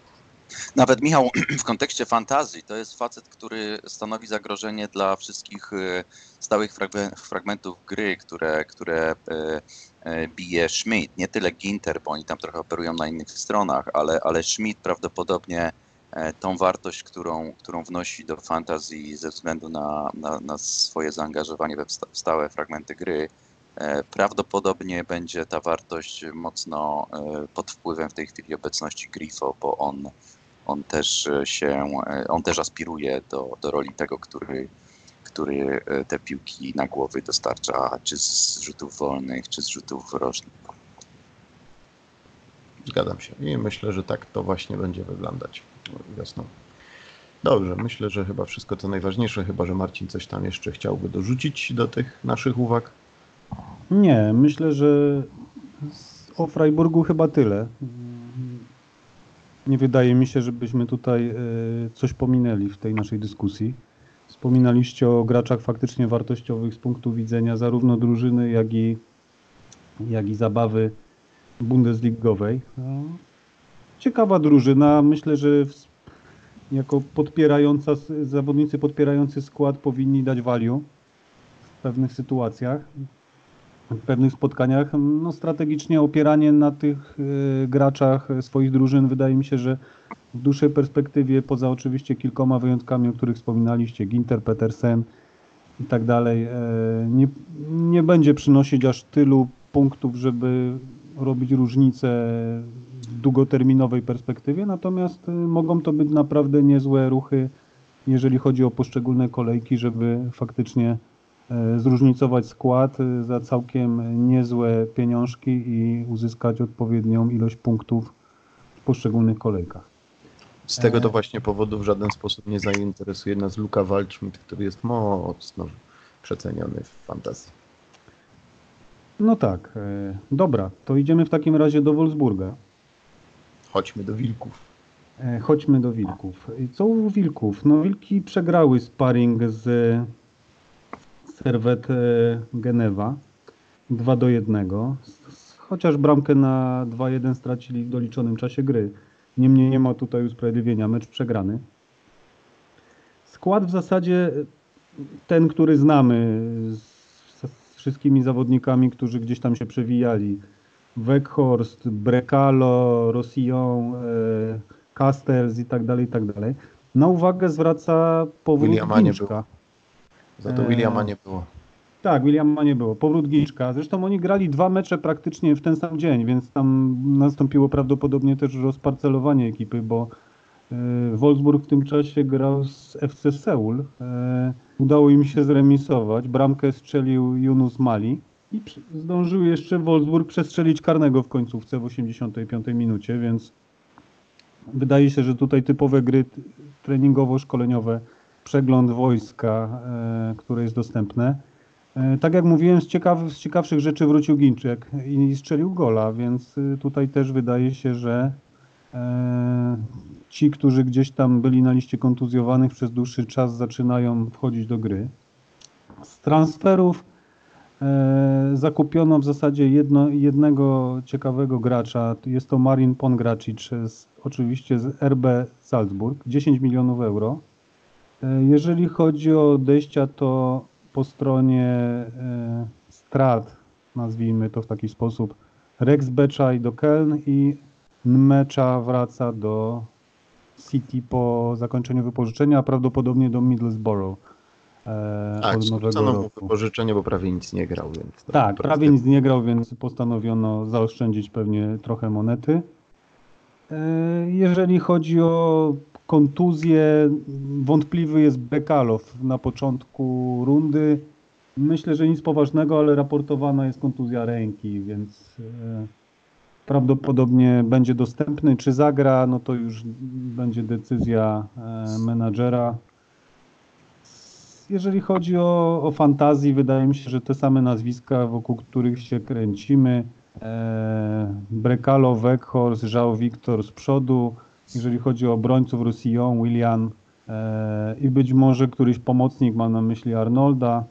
Nawet Michał, w kontekście fantazji, to jest facet, który stanowi zagrożenie dla wszystkich e, stałych fragme- fragmentów gry, które, które e, e, bije Schmidt. Nie tyle Ginter, bo oni tam trochę operują na innych stronach, ale, ale Schmidt prawdopodobnie e, tą wartość, którą, którą wnosi do fantazji ze względu na, na, na swoje zaangażowanie we stałe fragmenty gry, e, prawdopodobnie będzie ta wartość mocno e, pod wpływem w tej chwili obecności Grifo, bo on on też e, się, e, on też aspiruje do, do roli tego, który, który e, te piłki na głowy dostarcza, czy z rzutów wolnych, czy z rzutów rożnych. Zgadzam się i myślę, że tak to właśnie będzie wyglądać wiosną. Dobrze, myślę, że chyba wszystko co najważniejsze, chyba że Marcin coś tam jeszcze chciałby dorzucić do tych naszych uwag. Nie, myślę, że o Freiburgu chyba tyle. Nie wydaje mi się, żebyśmy tutaj e, coś pominęli w tej naszej dyskusji. Wspominaliście o graczach faktycznie wartościowych z punktu widzenia zarówno drużyny, jak i, jak i zabawy bundesligowej. No, Ciekawa drużyna. Myślę, że jako podpierająca, zawodnicy podpierający skład powinni dać value w pewnych sytuacjach w pewnych spotkaniach. No, strategicznie opieranie na tych e, graczach swoich drużyn wydaje mi się, że w dłuższej perspektywie, poza oczywiście kilkoma wyjątkami, o których wspominaliście, Ginter, Petersen i tak dalej, e, nie, nie będzie przynosić aż tylu punktów, żeby robić różnicę w długoterminowej perspektywie, natomiast e, mogą to być naprawdę niezłe ruchy, jeżeli chodzi o poszczególne kolejki, żeby faktycznie zróżnicować skład e, za całkiem niezłe pieniążki i uzyskać odpowiednią ilość punktów w poszczególnych kolejkach. Z tego to E. właśnie powodu w żaden sposób nie zainteresuje nas Luka Waldschmidt, który jest mocno przeceniony w fantazji. No tak, e, dobra, to idziemy w takim razie do Wolfsburga. Chodźmy do Wilków. E, Chodźmy do Wilków. I Co u Wilków? No Wilki przegrały sparring z Serwet e, Genewa 2 do 1. Chociaż bramkę na 2-1 stracili w doliczonym czasie gry. Niemniej nie ma tutaj usprawiedliwienia, mecz przegrany. Skład w zasadzie ten, który znamy z, wszystkimi zawodnikami, którzy gdzieś tam się przewijali. Weghorst, Brekalo, Rossillon, e, Castells i tak dalej, i tak dalej. Na uwagę zwraca powrót Williama nie Ginczka. Za to. Williama nie było. Tak, Williama nie było. Powrót Ginczka. Zresztą oni grali dwa mecze praktycznie w ten sam dzień, więc tam nastąpiło prawdopodobnie też rozparcelowanie ekipy, bo e, Wolfsburg w tym czasie grał z FC Seul. E, udało im się zremisować. Bramkę strzelił Yunus Mali i zdążył jeszcze Wolfsburg przestrzelić karnego w końcówce w 85 minucie, więc wydaje się, że tutaj typowe gry treningowo-szkoleniowe, przegląd wojska, e, które jest dostępne. E, Tak jak mówiłem, z, ciekaw, z ciekawszych rzeczy wrócił Ginczek i strzelił gola, więc y, tutaj też wydaje się, że e, ci, którzy gdzieś tam byli na liście kontuzjowanych przez dłuższy czas zaczynają wchodzić do gry. Z transferów e, zakupiono w zasadzie jedno, jednego ciekawego gracza. Jest to Marin Pongracic, oczywiście z RB Salzburg, 10 milionów euro. E, Jeżeli chodzi o odejścia, to po stronie e, strat, nazwijmy to w taki sposób, Rex Beczaj do Keln i Nmecza wraca do City po zakończeniu wypożyczenia, a prawdopodobnie do Middlesbrough e, Tak, od nowego roku. wypożyczenie, bo prawie nic nie grał, więc... Tak, prawie nic nie grał, więc postanowiono zaoszczędzić pewnie trochę monety. E, Jeżeli chodzi o kontuzję, wątpliwy jest Bekalow na początku rundy. Myślę, że nic poważnego, ale raportowana jest kontuzja ręki, więc e, prawdopodobnie będzie dostępny. Czy zagra, no to już będzie decyzja e, menadżera. Jeżeli chodzi o, o fantazji, wydaje mi się, że te same nazwiska, wokół których się kręcimy. E, Brekalo, Weghorst, Żał Wiktor z przodu. Jeżeli chodzi o obrońców, Roussillon, Willian e, i być może któryś pomocnik, mam na myśli Arnolda.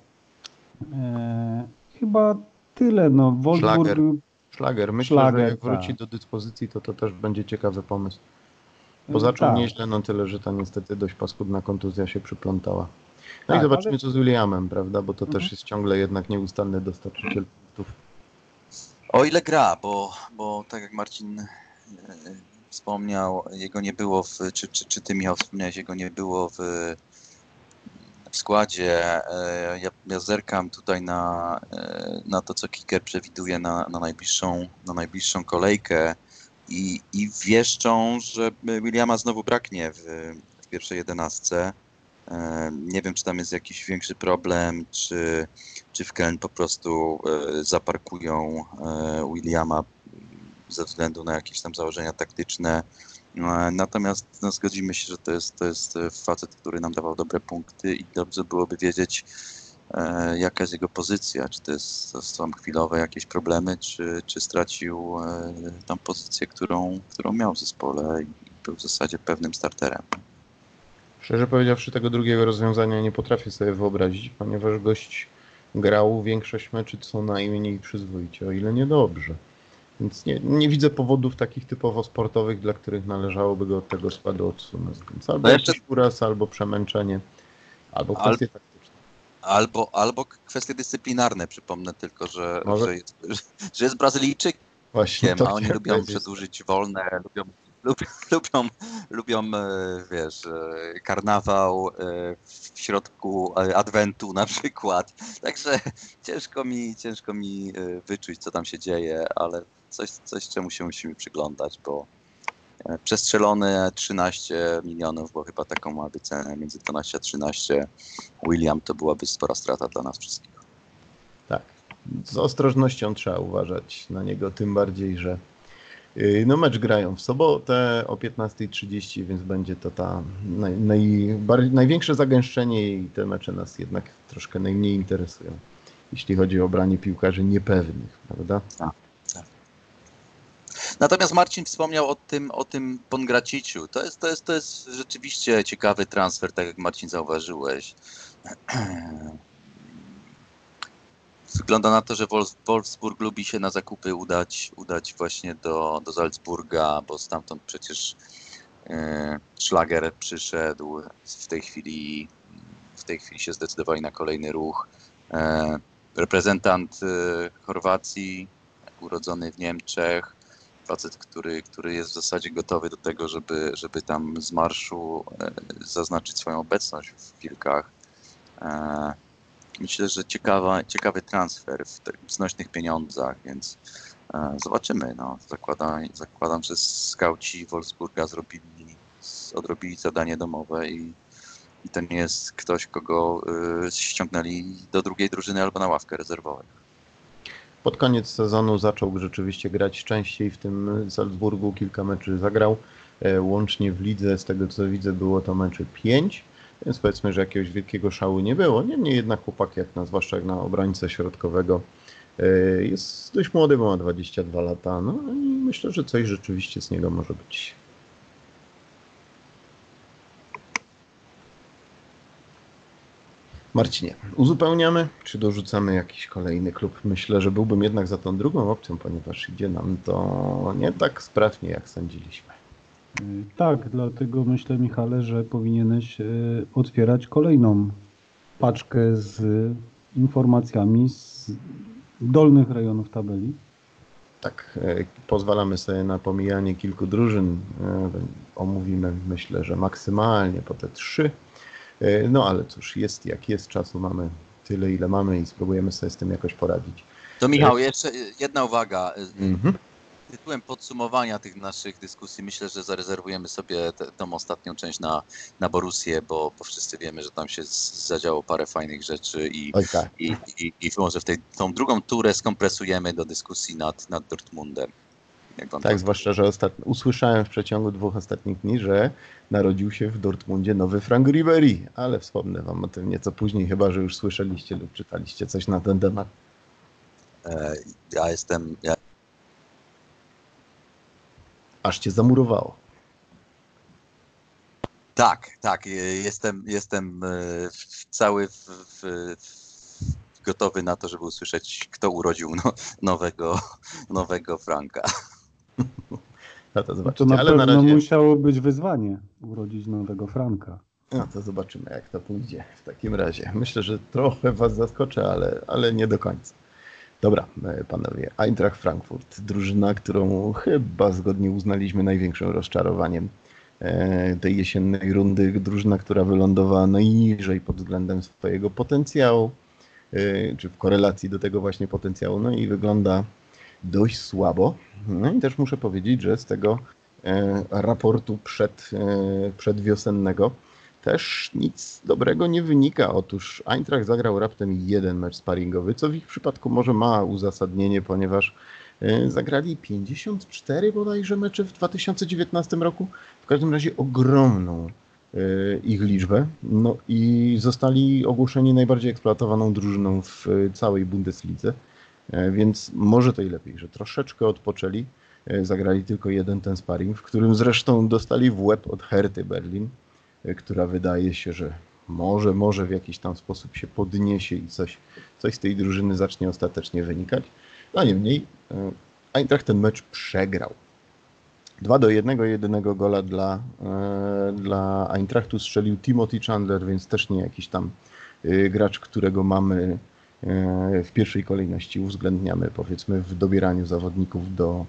E, chyba tyle. No, Wolfsburg, Szlager. Szlager. Myślę, Szlager, że jak wróci tak. do dyspozycji, to to też będzie ciekawy pomysł. Bo zaczął tak. nieźle, no tyle, że ta niestety dość paskudna kontuzja się przyplątała. No Tak, i zobaczymy, ale- co z Williamem, prawda? Bo to Mhm. też jest ciągle jednak nieustanny dostarczyciel punktów. O ile gra, bo, bo tak jak Marcin e, wspomniał, jego nie było w, czy, czy, czy ty Michał wspomniałeś, jego nie było w, w składzie. E, Ja, ja zerkam tutaj na, e, na to, co Kicker przewiduje na, na, najbliższą, na najbliższą kolejkę i, i wieszczą, że Williama znowu braknie w, w pierwszej jedenastce. E, Nie wiem, czy tam jest jakiś większy problem, czy, czy w Keln po prostu zaparkują Williama ze względu na jakieś tam założenia taktyczne. E, Natomiast no, zgodzimy się, że to jest, to jest e, facet, który nam dawał dobre punkty i dobrze byłoby wiedzieć, e, jaka jest jego pozycja. Czy to, jest, są chwilowe jakieś problemy, czy, czy stracił e, tam pozycję, którą, którą miał w zespole i był w zasadzie pewnym starterem. Szczerze powiedziawszy, tego drugiego rozwiązania nie potrafię sobie wyobrazić, ponieważ gość grał większość meczy co najmniej przyzwoicie, o ile nie dobrze. Więc nie, nie widzę powodów takich typowo sportowych, dla których należałoby go od tego składu odsunąć. Więc albo No jeszcze- uraz, albo przemęczenie, albo Al- kwestie taktyczne. Albo, albo kwestie dyscyplinarne. Przypomnę tylko, że, Może- że, jest, że jest Brazylijczyk, Właśnie Wiem, a oni lubią powiedzieć. przedłużyć wolne, lubią, lubią, lubią, e, wiesz, e, karnawał e, w środku adwentu na przykład. Także ciężko mi, ciężko mi wyczuć, co tam się dzieje, ale coś, coś czemu się musimy przyglądać, bo e, przestrzelone 13 milionów, bo chyba taką ma być cenę, między 12 a 13. William to byłaby spora strata dla nas wszystkich. Tak. Z ostrożnością trzeba uważać na niego, tym bardziej, że yy, no mecz grają w sobotę o 15.30, więc będzie to ta naj, największe zagęszczenie i te mecze nas jednak troszkę najmniej interesują, jeśli chodzi o branie piłkarzy niepewnych, prawda? Natomiast Marcin wspomniał o tym, o tym Pongraciciu. To jest, to, jest, to jest rzeczywiście ciekawy transfer, tak jak Marcin zauważyłeś. Wygląda na to, że Wolf, Wolfsburg lubi się na zakupy udać, udać właśnie do, do Salzburga, bo stamtąd przecież e, Schlager przyszedł. W tej chwili w tej chwili się zdecydowali na kolejny ruch. E, reprezentant e, Chorwacji, urodzony w Niemczech, facet, który, który jest w zasadzie gotowy do tego, żeby, żeby tam z marszu e, zaznaczyć swoją obecność w kilkach. E, myślę, że ciekawa, ciekawy transfer w znośnych pieniądzach, więc e, zobaczymy. No. Zakładam, zakładam, że skauci Wolfsburga zrobili, odrobili zadanie domowe i, i to nie jest ktoś, kogo ściągnęli do drugiej drużyny albo na ławkę rezerwową. Pod koniec sezonu zaczął rzeczywiście grać częściej w tym Salzburgu, kilka meczy zagrał. E, Łącznie w lidze, z tego co widzę, było to meczy 5, więc powiedzmy, że jakiegoś wielkiego szału nie było. Niemniej jednak chłopak, jak na, zwłaszcza jak na obrońcę środkowego, e, jest dość młody, bo ma 22 lata. No i myślę, że coś rzeczywiście z niego może być. Marcinie, uzupełniamy, czy dorzucamy jakiś kolejny klub? Myślę, że byłbym jednak za tą drugą opcją, ponieważ idzie nam to nie tak sprawnie, jak sądziliśmy. Tak, dlatego myślę, Michale, że powinieneś y, otwierać kolejną paczkę z informacjami z dolnych rejonów tabeli. Tak, e, pozwalamy sobie na pomijanie kilku drużyn. E, Omówimy, myślę, że maksymalnie po te trzy. E, No ale cóż, jest jak jest, czasu mamy tyle, ile mamy i spróbujemy sobie z tym jakoś poradzić. To Michał, jeszcze jedna uwaga. Mhm. Tytułem podsumowania tych naszych dyskusji myślę, że zarezerwujemy sobie tę tą ostatnią część na, na Borussię, bo, bo wszyscy wiemy, że tam się zadziało parę fajnych rzeczy i, Oj tak. i, i, i może w tej, tą drugą turę skompresujemy do dyskusji nad, nad Dortmundem. Tak, to- zwłaszcza, że ostat... usłyszałem w przeciągu dwóch ostatnich dni, że narodził się w Dortmundzie nowy Frank Ribery, ale wspomnę wam o tym nieco później, chyba że już słyszeliście lub czytaliście coś na ten temat. E, ja jestem, ja, Aż cię zamurowało. tak, tak, e, jestem, jestem e, w- cały w, w, w, gotowy na to, żeby usłyszeć, kto urodził no, nowego, nowego Franka. No to To zobaczycie, na ale na razie... musiało być wyzwanie urodzić nowego Franka. No to zobaczymy, jak to pójdzie w takim razie. Myślę, że trochę was zaskoczę, ale, ale nie do końca. Dobra, e, panowie. Eintracht Frankfurt, drużyna, którą chyba zgodnie uznaliśmy największym rozczarowaniem e, tej jesiennej rundy. Drużyna, która wylądowała najniżej pod względem swojego potencjału, e, czy w korelacji do tego właśnie potencjału, no i wygląda dość słabo. No i też muszę powiedzieć, że z tego e, raportu przed, e, przedwiosennego też nic dobrego nie wynika. Otóż Eintracht zagrał raptem jeden mecz sparingowy, co w ich przypadku może ma uzasadnienie, ponieważ e, zagrali 54 bodajże mecze w 2019 roku. W każdym razie ogromną ich liczbę. No i zostali ogłoszeni najbardziej eksploatowaną drużyną w całej Bundeslidze. E, Więc może to i lepiej, że troszeczkę odpoczęli. E, Zagrali tylko jeden ten sparring, w którym zresztą dostali w łeb od Herty Berlin y, która wydaje się, że może, może w jakiś tam sposób się podniesie i coś, coś z tej drużyny zacznie ostatecznie wynikać. No niemniej Eintracht ten mecz przegrał. 2 do 1, jedynego gola dla, dla Eintrachtu strzelił Timothy Chandler, więc też nie jakiś tam gracz, którego mamy w pierwszej kolejności uwzględniamy powiedzmy w dobieraniu zawodników do,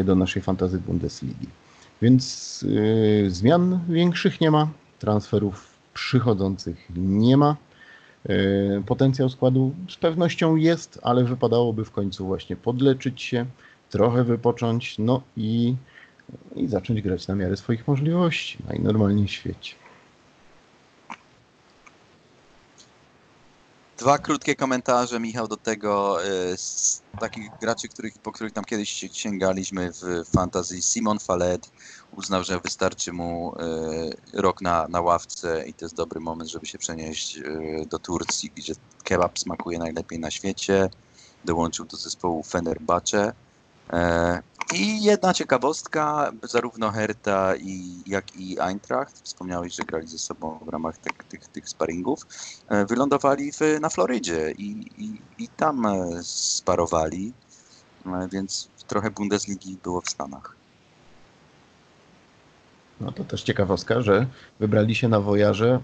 y, do naszej fantazy Bundesligi. Więc y, zmian większych nie ma, transferów przychodzących nie ma. Potencjał składu z pewnością jest, ale wypadałoby w końcu właśnie podleczyć się, trochę wypocząć, no i, i zacząć grać na miarę swoich możliwości, najnormalniej w świecie. Dwa krótkie komentarze, Michał, do tego e, z takich graczy, których, po których tam kiedyś się- sięgaliśmy w fantazji. Simon Fallet uznał, że wystarczy mu e, rok na, na ławce i to jest dobry moment, żeby się przenieść e, do Turcji, gdzie kebab smakuje najlepiej na świecie. Dołączył do zespołu Fenerbahce. I jedna ciekawostka, zarówno Hertha i, jak i Eintracht, wspomniałeś, że grali ze sobą w ramach tych, tych, tych sparingów, e, wylądowali w, na Florydzie i, i, i tam e, sparowali, e, więc trochę Bundesligi było w Stanach. No to też ciekawostka, że wybrali się na wojaże,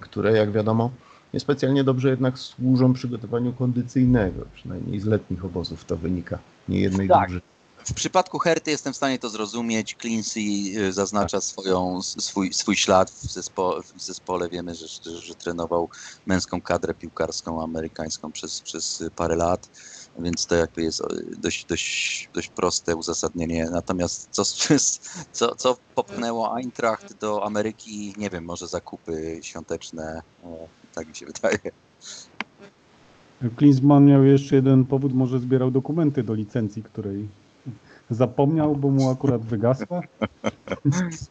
które jak wiadomo niespecjalnie dobrze jednak służą przygotowaniu kondycyjnego, przynajmniej z letnich obozów to wynika, nie jednej Tak. drużyny. W przypadku Herty jestem w stanie to zrozumieć. Cleansey y, zaznacza swoją, swój, swój ślad w, zespo, w zespole. Wiemy, że, że, że trenował męską kadrę piłkarską amerykańską przez, przez parę lat, więc to jakby jest dość, dość, dość proste uzasadnienie. Natomiast co, co, co popchnęło Eintracht do Ameryki, nie wiem, może zakupy świąteczne, tak mi się wydaje. Klinsmann miał jeszcze jeden powód, może zbierał dokumenty do licencji, której zapomniał, bo mu akurat wygasła.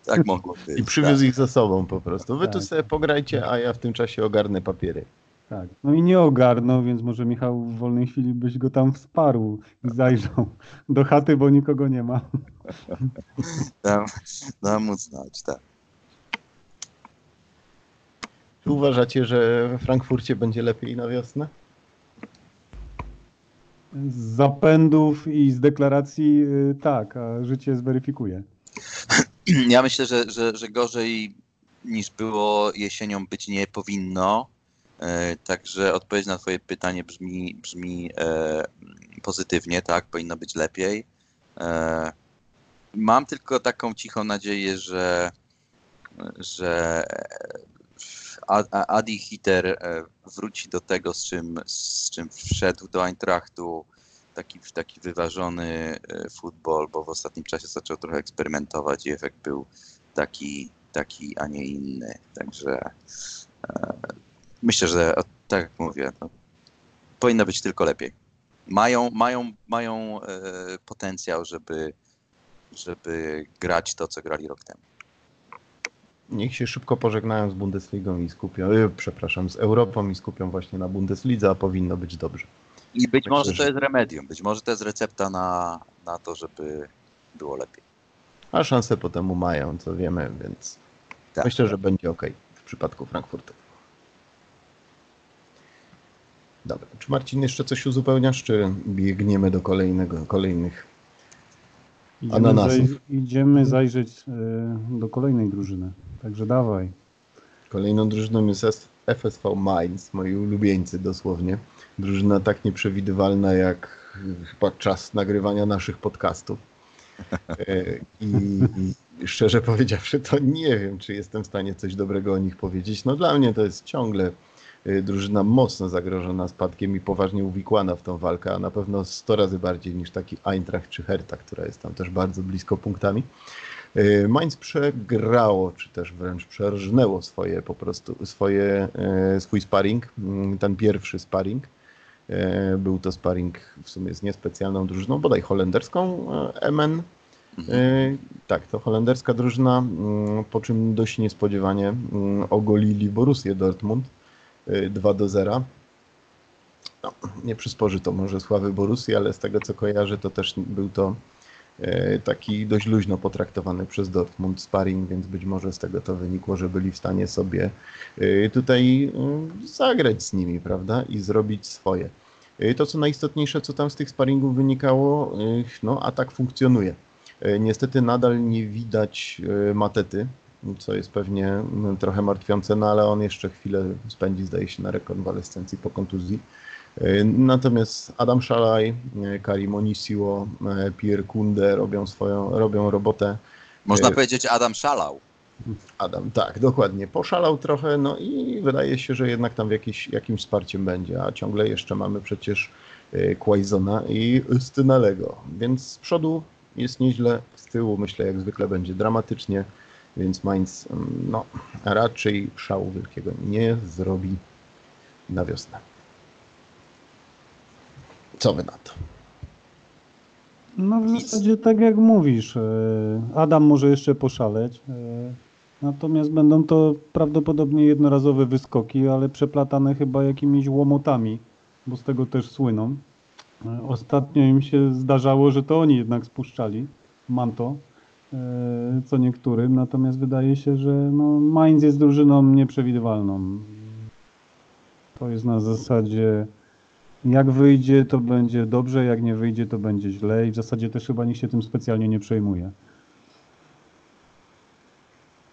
Tak mogło być. I przywiózł ich ze sobą po prostu. Wy tu Tak. sobie pograjcie, a ja w tym czasie ogarnę papiery. Tak. No i nie ogarnął, więc może Michał w wolnej chwili byś go tam wsparł i zajrzał do chaty, bo nikogo nie ma. Dam, dam mu znać, tak. Czy uważacie, że we Frankfurcie będzie lepiej na wiosnę? Z zapędów i z deklaracji y, tak, a życie zweryfikuje. Ja myślę, że, że, że gorzej niż było jesienią być nie powinno. E, Także odpowiedź na Twoje pytanie brzmi, brzmi e, pozytywnie, tak, powinno być lepiej. E, mam tylko taką cichą nadzieję, że, że Adi Hiter e, wróci do tego, z czym, z czym wszedł do Eintrachtu, taki, taki wyważony e, futbol, bo w ostatnim czasie zaczął trochę eksperymentować i efekt był taki, taki a nie inny. Także e, myślę, że tak jak mówię, no, powinno być tylko lepiej. Mają, mają, mają potencjał, żeby, żeby grać to, co grali rok temu. Niech się szybko pożegnają z Bundesligą i skupią, e, przepraszam, z Europą i skupią właśnie na Bundeslidze, a powinno być dobrze. I być Myślę, może to jest remedium, być może to jest recepta na, na to, żeby było lepiej. A szanse po temu mają, co wiemy, więc Tak. myślę, że będzie ok w przypadku Frankfurtu. Dobra, czy Marcin jeszcze coś uzupełniasz, czy biegniemy do kolejnego, kolejnych? Idziemy, Ananasów. zaj- idziemy zajrzeć e, do kolejnej drużyny. Także dawaj. Kolejną drużyną jest FSV Mainz, moi ulubieńcy dosłownie. Drużyna tak nieprzewidywalna jak chyba czas nagrywania naszych podcastów. E, I, I szczerze powiedziawszy, to nie wiem, czy jestem w stanie coś dobrego o nich powiedzieć. No dla mnie to jest ciągle e, drużyna mocno zagrożona spadkiem i poważnie uwikłana w tą walkę, a na pewno 100 razy bardziej niż taki Eintracht czy Hertha, która jest tam też bardzo blisko punktami. E, Mainz przegrało, czy też wręcz przerżnęło swoje po prostu, swoje, e, swój sparring, mm, ten pierwszy sparring. Był to sparring w sumie z niespecjalną drużyną, bodaj holenderską MN. Mhm. Tak, to holenderska drużyna, mm, po czym dość niespodziewanie mm, ogolili Borussię Dortmund 2 do 0. No, nie przysporzy to może sławy Borussii, ale z tego co kojarzę, to też był to e, taki dość luźno potraktowany przez Dortmund sparring, więc być może z tego to wynikło, że byli w stanie sobie e, tutaj e, zagrać z nimi, prawda, i zrobić swoje. E, To, co najistotniejsze, co tam z tych sparingów wynikało, no, atak funkcjonuje. Niestety nadal nie widać Matety, co jest pewnie mm, trochę martwiące, no ale on jeszcze chwilę spędzi, zdaje się, na rekonwalescencji po kontuzji. E, Natomiast Adam Szalaj, e, Karim Onisiło, e, Pierre Kunde robią swoją, robią robotę. Można powiedzieć, Adam szalał. Adam, tak, dokładnie. Poszalał trochę, no i wydaje się, że jednak tam jakiś, jakimś wsparciem będzie, a ciągle jeszcze mamy przecież Quaizona i Stynalego, więc z przodu jest nieźle, z tyłu myślę jak zwykle będzie dramatycznie, więc Mainz mm, no, raczej szału wielkiego nie zrobi na wiosnę. Co wy na to? No w zasadzie tak jak mówisz, e, Adam może jeszcze poszaleć, e, natomiast będą to prawdopodobnie jednorazowe wyskoki, ale przeplatane chyba jakimiś łomotami, bo z tego też słyną. E, Ostatnio im się zdarzało, że to oni jednak spuszczali manto, co niektórym, natomiast wydaje się, że no, Mainz jest drużyną nieprzewidywalną. To jest na zasadzie jak wyjdzie, to będzie dobrze, jak nie wyjdzie, to będzie źle i w zasadzie też chyba nikt się tym specjalnie nie przejmuje.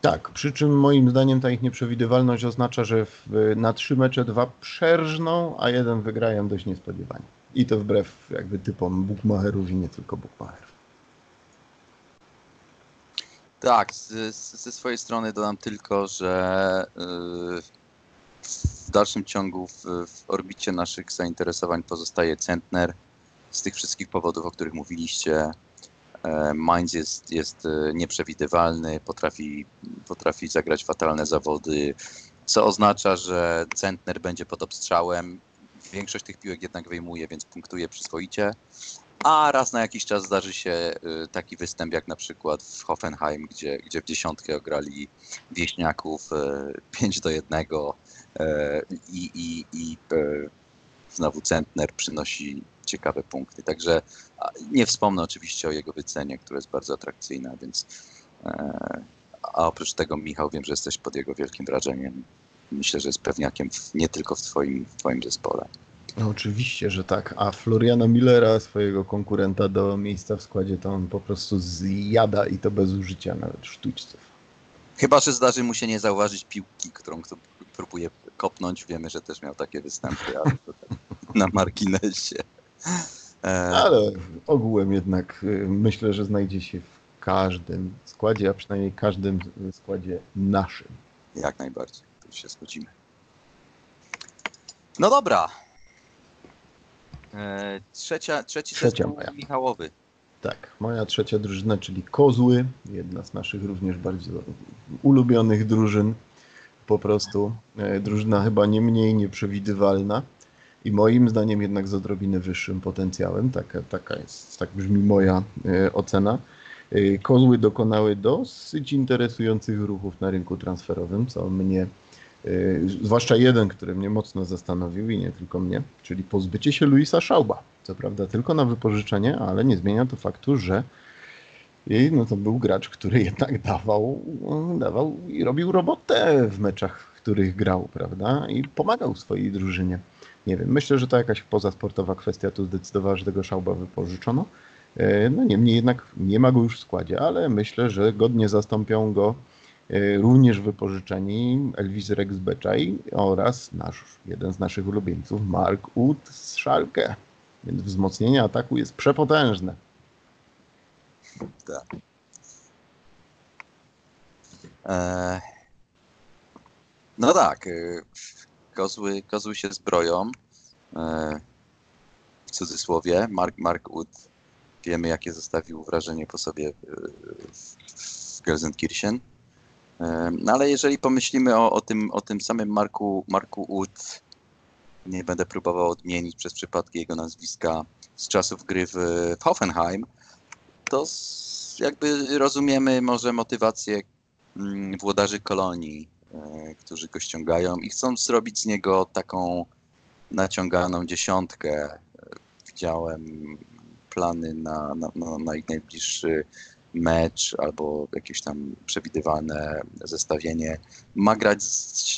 Tak, przy czym moim zdaniem ta ich nieprzewidywalność oznacza, że w, na trzy mecze dwa przerżną, a jeden wygrają dość niespodziewanie. I to wbrew jakby typom bookmacherów i nie tylko bookmacherów. Tak, z, ze swojej strony dodam tylko, że yy, w dalszym ciągu w, w orbicie naszych zainteresowań pozostaje Centner z tych wszystkich powodów, o których mówiliście. E, Mainz jest, jest e, nieprzewidywalny, potrafi, potrafi zagrać fatalne zawody, co oznacza, że Centner będzie pod obstrzałem. Większość tych piłek jednak wyjmuje, więc punktuje przyzwoicie. A raz na jakiś czas zdarzy się y, taki występ jak na przykład w Hoffenheim, gdzie, gdzie w dziesiątkę ograli wieśniaków 5 do 1 i, i, i y, znowu Centner przynosi ciekawe punkty. Także nie wspomnę oczywiście o jego wycenie, która jest bardzo atrakcyjna, więc e, a oprócz tego Michał, wiem, że jesteś pod jego wielkim wrażeniem. Myślę, że jest pewniakiem nie tylko w twoim, w twoim zespole. No, oczywiście, że tak. A Floriana Millera, swojego konkurenta do miejsca w składzie, to on po prostu zjada i to bez użycia nawet sztućców. Chyba, że zdarzy mu się nie zauważyć piłki, którą kto próbuje kopnąć. Wiemy, że też miał takie występy, ale to tak na marginesie. E, Ale ogółem jednak y, myślę, że znajdzie się w każdym składzie, a przynajmniej każdym składzie naszym. Jak najbardziej, tu się zgodzimy. No dobra. E, trzecia, trzeci Trzecia zespół moja. Michałowy. Tak, moja trzecia drużyna, czyli Kozły, jedna z naszych również bardzo ulubionych drużyn. Po prostu e, drużyna chyba nie mniej nieprzewidywalna i moim zdaniem jednak z odrobinę wyższym potencjałem. Taka, taka jest, tak brzmi moja e, ocena. Kozły dokonały dosyć interesujących ruchów na rynku transferowym, co mnie, zwłaszcza jeden, który mnie mocno zastanowił i nie tylko mnie, czyli pozbycie się Luisa Szauba. Co prawda tylko na wypożyczenie, ale nie zmienia to faktu, że no to był gracz, który jednak dawał, dawał i robił robotę w meczach, w których grał, prawda? I pomagał swojej drużynie. Nie wiem, myślę, że to jakaś pozasportowa kwestia tu zdecydowała, że tego szauba wypożyczono. E, No niemniej jednak nie ma go już w składzie, ale myślę, że godnie zastąpią go również wypożyczeni Elvis Rex Beczaj oraz nasz, jeden z naszych ulubieńców, Mark Uth z Szalkę. Więc wzmocnienie ataku jest przepotężne. Tak. E, no tak, e, kozły, kozły się zbroją. E, w cudzysłowie, Mark, Mark Wood wiemy jakie zostawił wrażenie po sobie e, w, w Gelsenkirchen. No ale jeżeli pomyślimy o, o, tym, o tym samym Marku, Marku Wood, nie będę próbował odmienić przez przypadki jego nazwiska z czasów gry w, Hoffenheim, to jakby rozumiemy może motywację mm, włodarzy kolonii, e, którzy go ściągają i chcą zrobić z niego taką naciąganą dziesiątkę. E, Widziałem plany na, na, na, na ich najbliższy mecz albo jakieś tam przewidywane zestawienie. Ma grać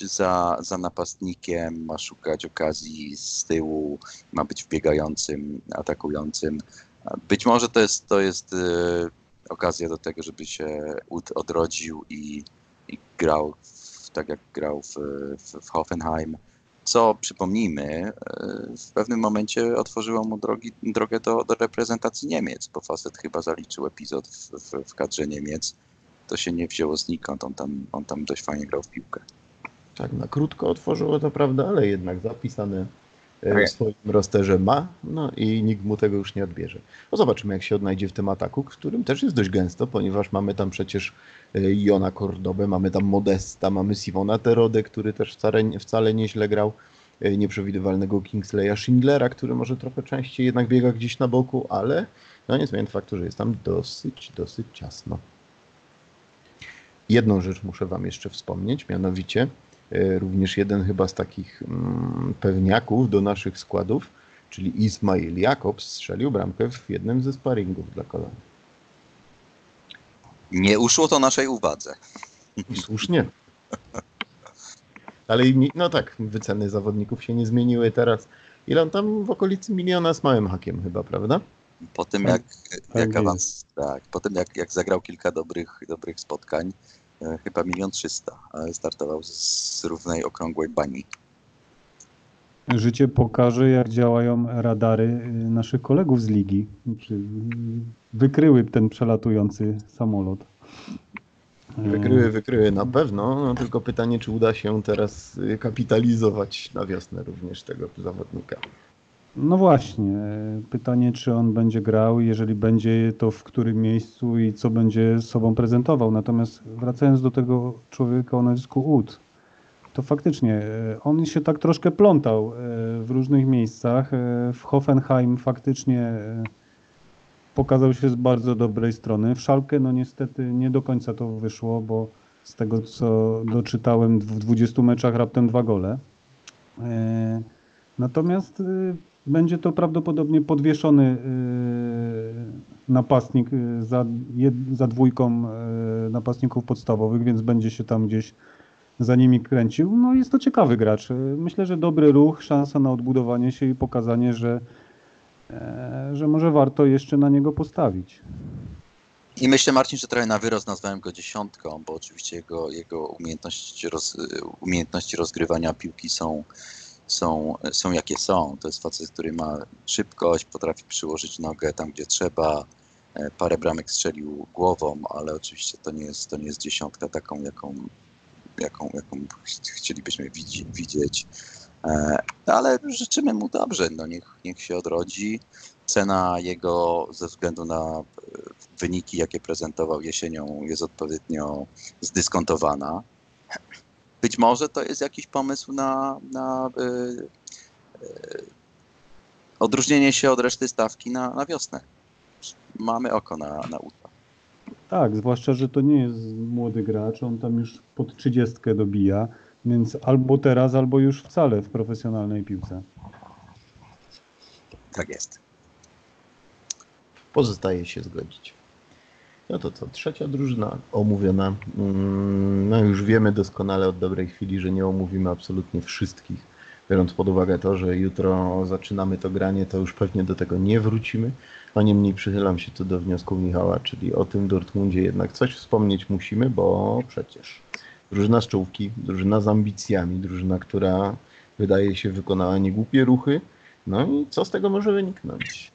za, za napastnikiem, ma szukać okazji z tyłu, ma być wbiegającym, atakującym. Być może to jest, to jest e, okazja do tego, żeby się odrodził i, i grał w, tak jak grał w, w, w Hoffenheim. Co przypomnijmy, e, w pewnym momencie otworzyło mu drogi, drogę do, do reprezentacji Niemiec, bo facet chyba zaliczył epizod w, w, w kadrze Niemiec. To się nie wzięło znikąd, on tam, on tam dość fajnie grał w piłkę. Tak, na krótko otworzyło to prawda, ale jednak zapisane e, Tak w swoim rosterze ma, no i nikt mu tego już nie odbierze. No zobaczymy, jak się odnajdzie w tym ataku, w którym też jest dość gęsto, ponieważ mamy tam przecież Jona Cordobę, mamy tam Modesta, mamy Simona Terodę, który też wcale, wcale nieźle grał, e, nieprzewidywalnego Kingsleya Schindlera, który może trochę częściej jednak biega gdzieś na boku, ale no nie zmienia faktu, że jest tam dosyć, dosyć ciasno. Jedną rzecz muszę Wam jeszcze wspomnieć, mianowicie e, również jeden chyba z takich mm, pewniaków do naszych składów, czyli Ismail Jakobs strzelił bramkę w jednym ze sparingów dla kolonii. Nie uszło to naszej uwadze. I słusznie. Ale no tak, wyceny zawodników się nie zmieniły teraz. Ile on tam w okolicy miliona z małym hakiem chyba, prawda? Po tym Tak, jak, tak jak awans, tak, po tym jak, jak zagrał kilka dobrych, dobrych spotkań, e, chyba milion trzysta, ale startował z, z równej okrągłej bani. Życie pokaże, jak działają radary y, naszych kolegów z ligi. Czy wykryły ten przelatujący samolot. E, Wykryły, wykryły na pewno, no tylko pytanie, czy uda się teraz y, kapitalizować na wiosnę również tego zawodnika. No właśnie. e, Pytanie, czy on będzie grał, jeżeli będzie, to w którym miejscu i co będzie sobą prezentował. Natomiast wracając do tego człowieka o nazwisku Ud, to faktycznie e, on się tak troszkę plątał w różnych miejscach. W Hoffenheim faktycznie pokazał się z bardzo dobrej strony. W Szalkę no niestety nie do końca to wyszło, bo z tego co doczytałem w 20 meczach raptem dwa gole. E, Natomiast y, będzie to prawdopodobnie podwieszony y, napastnik y, za, za dwójką napastników podstawowych, więc będzie się tam gdzieś za nimi kręcił. No jest to ciekawy gracz. Myślę, że dobry ruch, szansa na odbudowanie się i pokazanie, że, że może warto jeszcze na niego postawić. I myślę, Marcin, że trochę na wyrost nazwałem go dziesiątką, bo oczywiście jego, jego umiejętności, roz, umiejętności rozgrywania piłki są, są, są jakie są. To jest facet, który ma szybkość, potrafi przyłożyć nogę tam, gdzie trzeba. E, parę bramek strzelił głową, ale oczywiście to nie jest, to nie jest dziesiątka taką, jaką, jaką, jaką chcielibyśmy widzieć. E, ale życzymy mu dobrze, no niech, niech się odrodzi. Cena jego ze względu na e, wyniki, jakie prezentował jesienią, jest odpowiednio zdyskontowana. Być może to jest jakiś pomysł na, na yy, yy, odróżnienie się od reszty stawki na, na wiosnę. Mamy oko na, na UTA. Tak, zwłaszcza, że to nie jest młody gracz, on tam już pod trzydziestkę dobija, więc albo teraz, albo już wcale w profesjonalnej piłce. Tak jest. Pozostaje się zgodzić. No to co, trzecia drużyna omówiona. Mm, no już wiemy doskonale od dobrej chwili, że nie omówimy absolutnie wszystkich. Biorąc pod uwagę to, że jutro zaczynamy to granie, to już pewnie do tego nie wrócimy. A niemniej przychylam się tu do wniosku Michała, czyli o tym Dortmundzie jednak coś wspomnieć musimy, bo przecież drużyna z czołówki, drużyna z ambicjami, drużyna, która wydaje się wykonała niegłupie ruchy. No i co z tego może wyniknąć?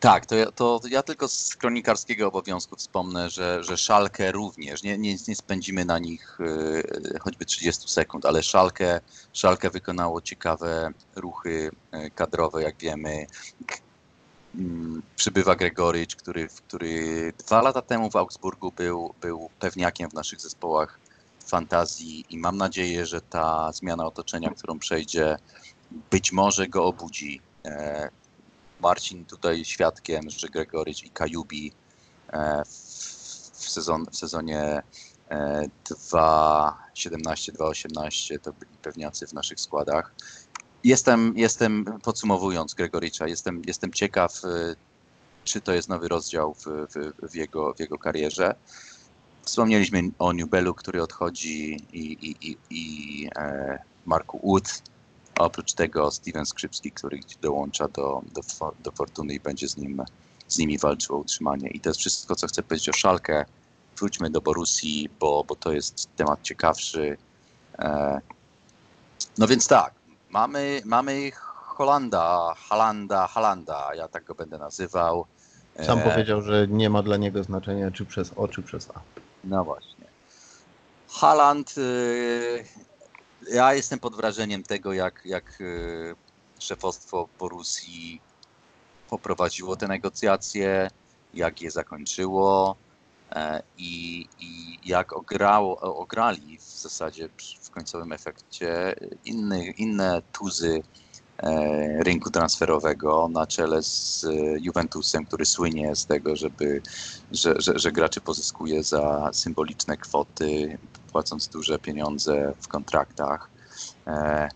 Tak, to ja, to ja tylko z kronikarskiego obowiązku wspomnę, że, że Szalkę również, nie, nie, nie spędzimy na nich y, choćby 30 sekund, ale Szalkę, Szalkę wykonało ciekawe ruchy y, kadrowe, jak wiemy. Mm, przybywa Gregorycz, który, który dwa lata temu w Augsburgu był, był pewniakiem w naszych zespołach fantazji i mam nadzieję, że ta zmiana otoczenia, którą przejdzie, być może go obudzi. E, Marcin tutaj świadkiem, że Gregorycz i Kajubi e, w, sezon, w sezonie 2.17-2.18 e, to byli pewniacy w naszych składach. Jestem, jestem podsumowując Gregorycza, jestem, jestem ciekaw, czy to jest nowy rozdział w, w, w, jego, w jego karierze. Wspomnieliśmy o Newbelu, który odchodzi i, i, i, i Marku Wood, oprócz tego Steven Skrzypski, który dołącza do, do, do Fortuny i będzie z, nim, z nimi walczył o utrzymanie. I to jest wszystko, co chcę powiedzieć o Szalkę. Wróćmy do Borussii, bo, bo to jest temat ciekawszy. E, no więc tak, mamy, mamy Holanda, Halanda, Halanda, ja tak go będę nazywał. Sam e, powiedział, że nie ma dla niego znaczenia czy przez O, czy przez A. No właśnie. Haland y, ja jestem pod wrażeniem tego, jak, jak e, szefostwo Borussii poprowadziło te negocjacje, jak je zakończyło e, i, i jak ograło, ograli w zasadzie w końcowym efekcie inny, inne tuzy rynku transferowego na czele z Juventusem, który słynie z tego, żeby, że, że, że graczy pozyskuje za symboliczne kwoty, płacąc duże pieniądze w kontraktach. E,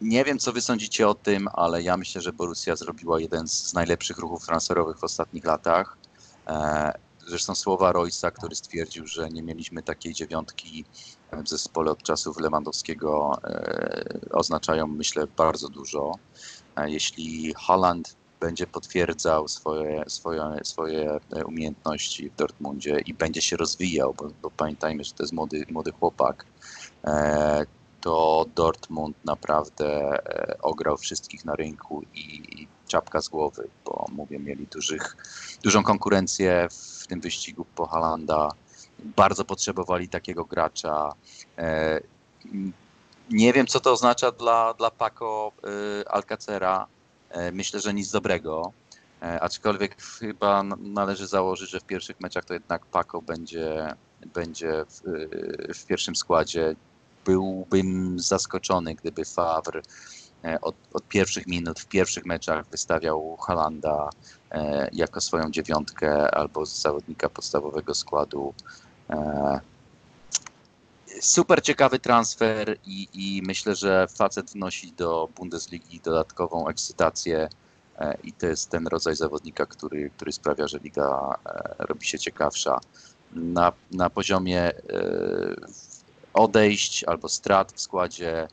nie wiem, co wy sądzicie o tym, ale ja myślę, że Borussia zrobiła jeden z najlepszych ruchów transferowych w ostatnich latach. E, zresztą słowa Roysa, który stwierdził, że nie mieliśmy takiej dziewiątki w zespole od czasów Lewandowskiego, e, oznaczają, myślę, bardzo dużo. Jeśli Holland będzie potwierdzał swoje, swoje, swoje umiejętności w Dortmundzie i będzie się rozwijał, bo, bo pamiętajmy, że to jest młody, młody chłopak, e, to Dortmund naprawdę e, ograł wszystkich na rynku i czapka z głowy, bo mówię, mieli dużych, dużą konkurencję w tym wyścigu po Halanda. Bardzo potrzebowali takiego gracza. E, nie wiem, co to oznacza dla, dla Paco Alcacera E, myślę, że nic dobrego. E, aczkolwiek chyba należy założyć, że w pierwszych meczach to jednak Paco będzie, będzie w, w pierwszym składzie. Byłbym zaskoczony, gdyby Favre e, od, od, pierwszych minut w pierwszych meczach wystawiał Halanda jako swoją dziewiątkę albo zawodnika podstawowego składu. Super ciekawy transfer i, i myślę, że facet wnosi do Bundesligi dodatkową ekscytację e, i to jest ten rodzaj zawodnika, który, który sprawia, że liga e, robi się ciekawsza. Na, na poziomie e, odejść albo strat w składzie e,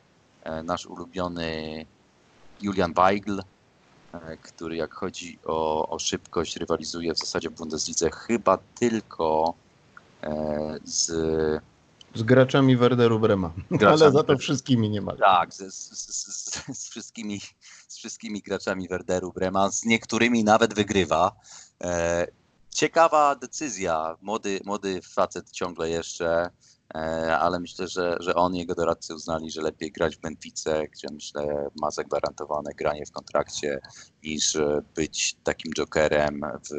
nasz ulubiony Julian Weigl, e, który jak chodzi o, o szybkość rywalizuje w zasadzie w Bundeslidze chyba tylko e, z Z graczami Werderu Brema. Graczami Ale za to wszystkimi niemal. Tak, z, z, z, z, wszystkimi, z wszystkimi graczami Werderu Brema, z niektórymi nawet wygrywa. E, ciekawa decyzja. Młody, młody facet ciągle jeszcze, e, ale myślę, że, że on i jego doradcy uznali, że lepiej grać w Benfice, gdzie myślę ma zagwarantowane granie w kontrakcie, niż e, być takim jokerem w,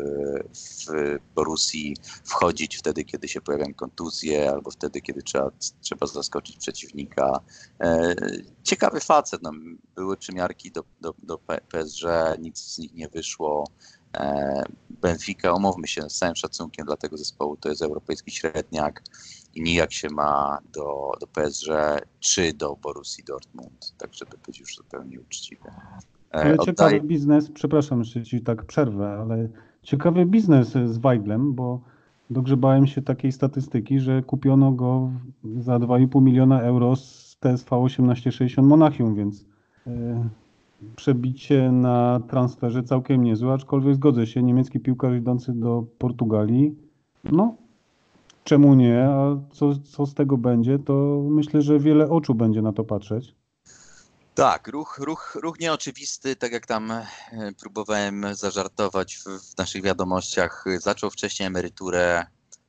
w Borussii, wchodzić wtedy, kiedy się pojawiają kontuzje, albo wtedy, kiedy trzeba, trzeba zaskoczyć przeciwnika. E, ciekawy facet. No, były przymiarki do, do, do PSG, nic z nich nie wyszło. E, Benfica, umówmy się, z całym szacunkiem dla tego zespołu, to jest europejski średniak i nijak się ma do, do PSG czy do Borussii Dortmund, tak żeby być już zupełnie uczciwy. E, Ale ciekawy biznes, przepraszam, że ci tak przerwę, ale ciekawy biznes z Weiglem, bo dogrzebałem się takiej statystyki, że kupiono go za 2,5 miliona euro z TSV 1860 Monachium, więc e, przebicie na transferze całkiem niezłe, aczkolwiek zgodzę się, niemiecki piłkarz idący do Portugalii, no czemu nie, a co, co z tego będzie, to myślę, że wiele oczu będzie na to patrzeć. Tak, ruch, ruch, ruch nieoczywisty, tak jak tam e, próbowałem zażartować w, w naszych wiadomościach, zaczął wcześniej emeryturę.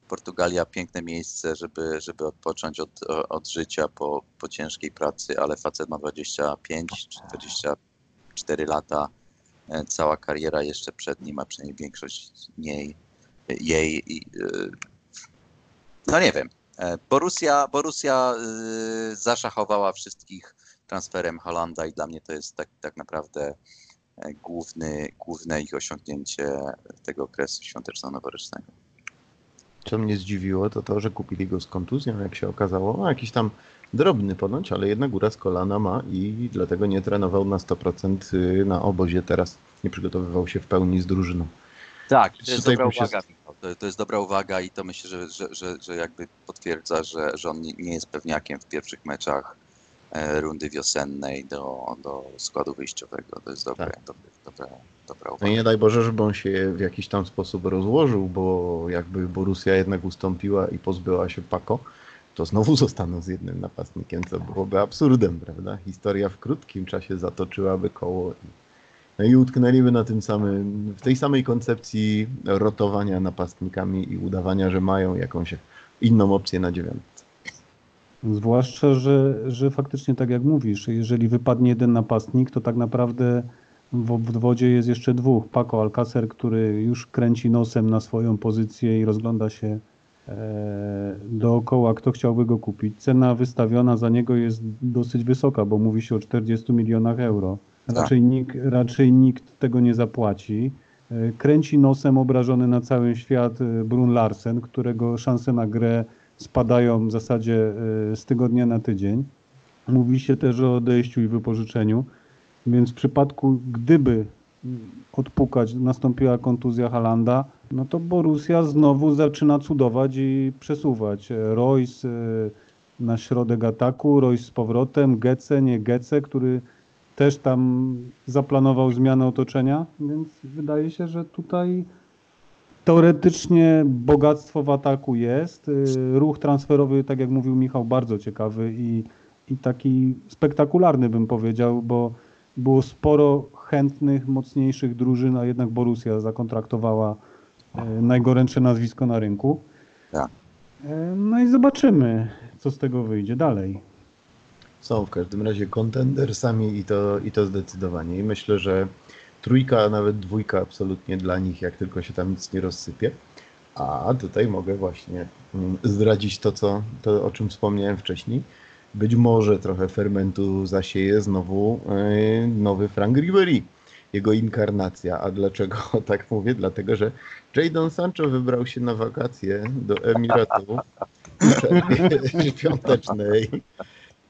Portugalia piękne miejsce, żeby, żeby odpocząć od, od życia po, po ciężkiej pracy, ale facet ma 25 czy 24 lata. E, Cała kariera jeszcze przed nim, a przynajmniej większość niej, jej. i, No nie wiem. E, Borussia, Borussia e, zaszachowała wszystkich transferem Holanda i dla mnie to jest tak, tak naprawdę e, główny, główne ich osiągnięcie tego okresu świąteczno-noworocznego. Co mnie zdziwiło, to to, że kupili go z kontuzją, jak się okazało. No, jakiś tam drobny ponoć, ale jednak uraz kolana ma i dlatego nie trenował na 100% na obozie teraz. Nie przygotowywał się w pełni z drużyną. Tak, to jest dobra się- uwaga. To, to jest dobra uwaga i to myślę, że, że, że, że jakby potwierdza, że, że on nie, jest pewniakiem w pierwszych meczach e, rundy wiosennej do, do składu wyjściowego. To jest dobre, Tak. dobre, dobra, dobra No uwaga. i nie daj Boże, żeby on się w jakiś tam sposób rozłożył, bo jakby Borussia jednak ustąpiła i pozbyła się Paco, to znowu zostaną z jednym napastnikiem, co byłoby absurdem, prawda? Historia w krótkim czasie zatoczyłaby koło. i- No i utknęliby na tym samym, w tej samej koncepcji rotowania napastnikami i udawania, że mają jakąś inną opcję na dziewiątce. Zwłaszcza, że, że faktycznie tak jak mówisz, jeżeli wypadnie jeden napastnik, to tak naprawdę w obwodzie jest jeszcze dwóch. Paco Alcacer, który już kręci nosem na swoją pozycję i rozgląda się e, dookoła, kto chciałby go kupić. Cena wystawiona za niego jest dosyć wysoka, bo mówi się o 40 milionach euro. Raczej, nikt, raczej nikt tego nie zapłaci. E, Kręci nosem obrażony na cały świat e, Brun Larsen, którego szanse na grę spadają w zasadzie e, z tygodnia na tydzień. Mówi się też o odejściu i wypożyczeniu, więc w przypadku gdyby odpukać, nastąpiła kontuzja Halanda, no to Borussia znowu zaczyna cudować i przesuwać. Royce na środek ataku, Royce z powrotem, Gece, nie Gece, który też tam zaplanował zmianę otoczenia, więc wydaje się, że tutaj teoretycznie bogactwo w ataku jest. Y, Ruch transferowy, tak jak mówił Michał, bardzo ciekawy i, i taki spektakularny bym powiedział, bo było sporo chętnych, mocniejszych drużyn, a jednak Borussia zakontraktowała e, najgorętsze nazwisko na rynku. Tak. E, No i zobaczymy, co z tego wyjdzie dalej. Są w każdym razie kontendersami i to, i to zdecydowanie. I myślę, że trójka, a nawet dwójka absolutnie dla nich, jak tylko się tam nic nie rozsypie. A tutaj mogę właśnie mm, zdradzić to, co, to o czym wspomniałem wcześniej. Być może trochę fermentu zasieje znowu yy, nowy Frank Ribery, jego inkarnacja. A dlaczego tak mówię? Dlatego, że Jadon Sancho wybrał się na wakacje do Emiratu w świątecznej.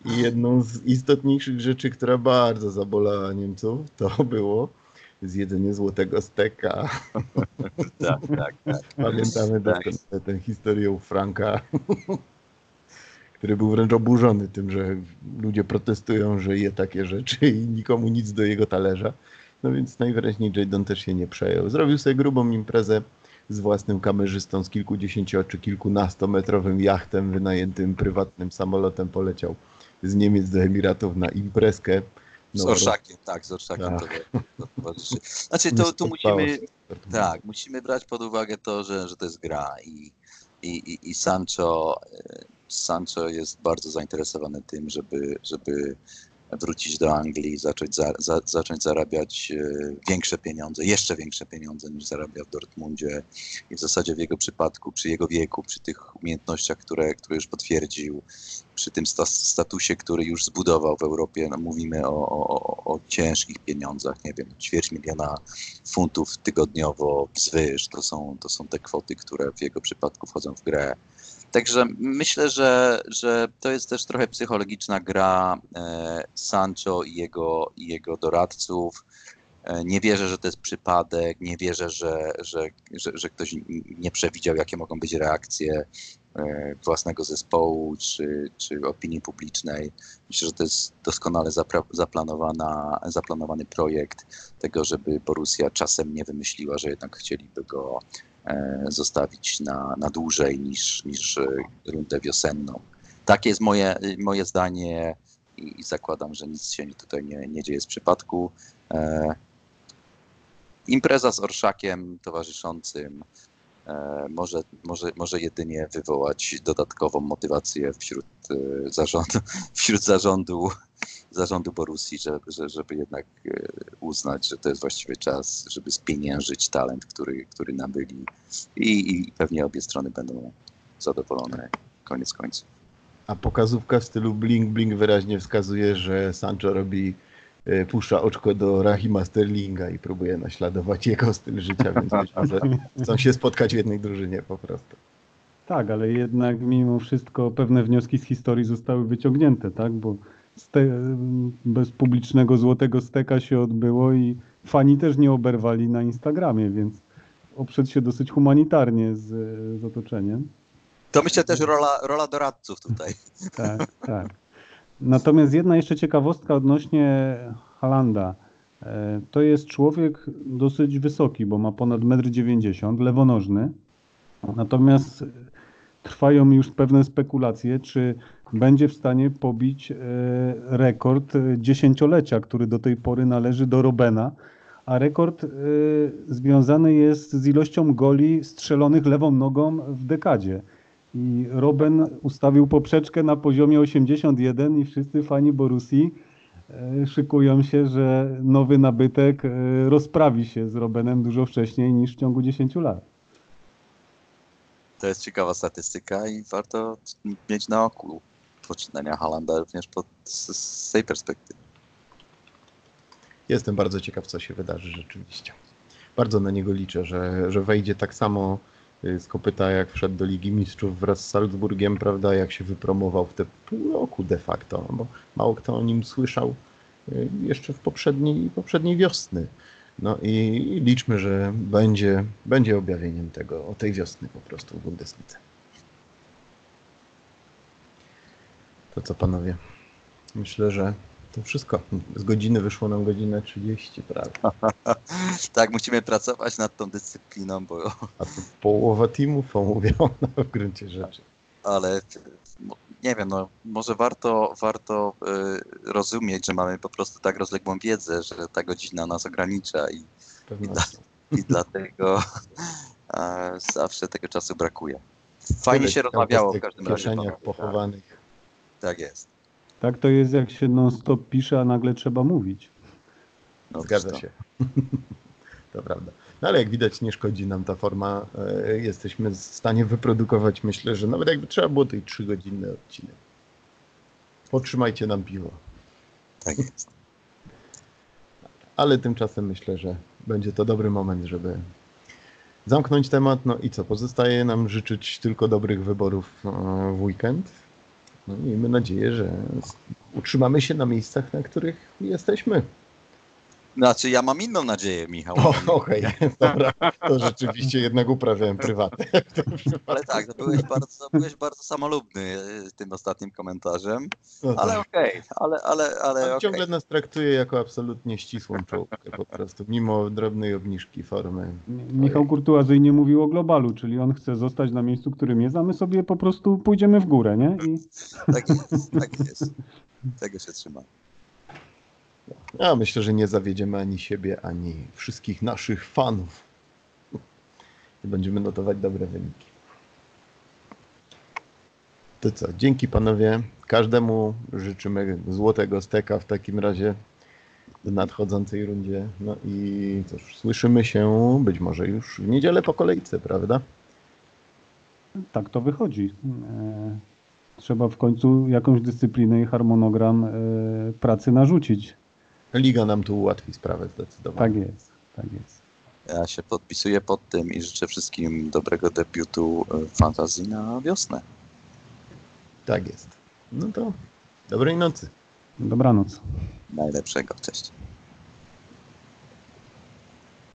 I jedną z istotniejszych rzeczy, która bardzo zabolała Niemców, to było zjedzenie złotego steka. Tak, tak, tak. Pamiętamy Tak. doskonale tę historię u Franka. który był wręcz oburzony tym, że ludzie protestują, że je takie rzeczy i nikomu nic do jego talerza. No więc najwyraźniej Jadon też się nie przejął. Zrobił sobie grubą imprezę z własnym kamerzystą, z kilkudziesięcio czy kilkunastometrowym jachtem wynajętym prywatnym samolotem poleciał z Niemiec do Emiratów na imprezkę. Z No, orszakiem, tak, z orszakiem Tak. to, to towarzyszy. Znaczy, to, tu spodobało musimy, tak, musimy brać pod uwagę to, że, że to jest gra i, i, i, i Sancho, e, Sancho jest bardzo zainteresowany tym, żeby, żeby wrócić do Anglii zacząć, za, za, zacząć zarabiać e, większe pieniądze, jeszcze większe pieniądze niż zarabia w Dortmundzie. I w zasadzie w jego przypadku, przy jego wieku, przy tych umiejętnościach, które, które już potwierdził, przy tym sta- statusie, który już zbudował w Europie, no mówimy o, o- o ciężkich pieniądzach, nie wiem, ćwierć miliona funtów tygodniowo wzwyż, to są, to są te kwoty, które w jego przypadku wchodzą w grę. Także myślę, że, że to jest też trochę psychologiczna gra e, Sancho i jego, i jego doradców. E, Nie wierzę, że to jest przypadek, nie wierzę, że, że, że, że ktoś nie przewidział, jakie mogą być reakcje e, własnego zespołu czy, czy opinii publicznej. Myślę, że to jest doskonale zaplanowana, zaplanowany projekt tego, żeby Borussia czasem nie wymyśliła, że jednak chcieliby go zostawić na, na dłużej niż, niż e, rundę wiosenną. Takie jest moje, moje zdanie i, i zakładam, że nic się tutaj nie, nie dzieje z przypadku. E, impreza z orszakiem towarzyszącym e, może, może, może jedynie wywołać dodatkową motywację wśród, e, zarządu, wśród zarządu, zarządu Borussii, żeby, że- żeby jednak e, uznać, że to jest właściwie czas, żeby spieniężyć talent, który, który nabyli i, i pewnie obie strony będą zadowolone koniec końców. A pokazówka w stylu bling bling wyraźnie wskazuje, że Sancho robi, e, puszcza oczko do Rahima Sterlinga i próbuje naśladować jego styl życia, więc myślę, że chcą się spotkać w jednej drużynie po prostu. Tak, ale jednak mimo wszystko pewne wnioski z historii zostały wyciągnięte, tak? Bo ste, bez publicznego złotego steka się odbyło i fani też nie oberwali na Instagramie, więc oprzeć się dosyć humanitarnie z, z otoczeniem. To myślę też rola, rola doradców tutaj. Tak, tak. Natomiast jedna jeszcze ciekawostka odnośnie Halanda. E, To jest człowiek dosyć wysoki, bo ma ponad 1,90 m, lewonożny. Natomiast trwają już pewne spekulacje, czy będzie w stanie pobić e, rekord e, dziesięciolecia, który do tej pory należy do Robena. A rekord e, związany jest z ilością goli strzelonych lewą nogą w dekadzie. I Robben ustawił poprzeczkę na poziomie 81 i wszyscy fani Borussii e, szykują się, że nowy nabytek rozprawi się z Robbenem dużo wcześniej niż w ciągu 10 lat. To jest ciekawa statystyka i warto mieć na oku poczynania Halanda również pod, z, z tej perspektywy. Jestem bardzo ciekaw, co się wydarzy rzeczywiście. Bardzo na niego liczę, że, że wejdzie tak samo y, z kopyta, jak wszedł do Ligi Mistrzów wraz z Salzburgiem, prawda, jak się wypromował w te pół roku de facto, bo mało kto o nim słyszał y, jeszcze w poprzedniej, poprzedniej wiosny. No i liczmy, że będzie, będzie objawieniem tego, tej wiosny po prostu w Bundeslidze. To co panowie? Myślę, że to wszystko. Z godziny wyszło nam godzinę 30 prawie. tak, musimy pracować nad tą dyscypliną, bo A to połowa teamów omówiono w gruncie rzeczy. ale no, nie wiem, no, może warto, warto y, rozumieć, że mamy po prostu tak rozległą wiedzę, że ta godzina nas ogranicza i, Pewnością. i dlatego zawsze tego czasu brakuje. Fajnie Tyle się rozmawiało w każdym w razie. kieszeniach pochowanych. Tak, jest. Tak to jest, jak się non-stop pisze, a nagle trzeba mówić. No, Zgadza to- się. to prawda. No ale jak widać, nie szkodzi nam ta forma. E, Jesteśmy w stanie wyprodukować, myślę, że nawet jakby trzeba było, to i 3 godzinny odcinek. Potrzymajcie nam piwo. Tak jest. Ale tymczasem myślę, że będzie to dobry moment, żeby zamknąć temat. No i co? Pozostaje nam życzyć tylko dobrych wyborów e, w weekend. No miejmy nadzieję, że utrzymamy się na miejscach, na których jesteśmy. Znaczy, ja mam inną nadzieję, Michał. Okej, dobra, to rzeczywiście jednak uprawiałem prywatnie. Ale tak, byłeś bardzo, byłeś bardzo samolubny e, tym ostatnim komentarzem. No tak. Ale okej, ale, ale, ale Ale okej. ciągle nas traktuje jako absolutnie ścisłą czołówkę po prostu, mimo drobnej obniżki formy. Michał kurtuazyjnie mówił o globalu, czyli on chce zostać na miejscu, którym jest, a my sobie po prostu pójdziemy w górę, nie? I Tak jest, tak jest. Tego się trzyma. Ja myślę, że nie zawiedziemy ani siebie, ani wszystkich naszych fanów. I będziemy notować dobre wyniki. To co, dzięki panowie. Każdemu życzymy złotego steka w takim razie w nadchodzącej rundzie. No i cóż, słyszymy się być może już w niedzielę po kolejce, prawda? tak to wychodzi. E, Trzeba w końcu jakąś dyscyplinę i harmonogram e, pracy narzucić. Liga nam tu ułatwi sprawę zdecydowanie. Tak jest, tak jest. Ja się podpisuję pod tym i życzę wszystkim dobrego debiutu e, fantazji na wiosnę. tak jest. No to dobrej nocy. Dobranoc. Najlepszego. Cześć.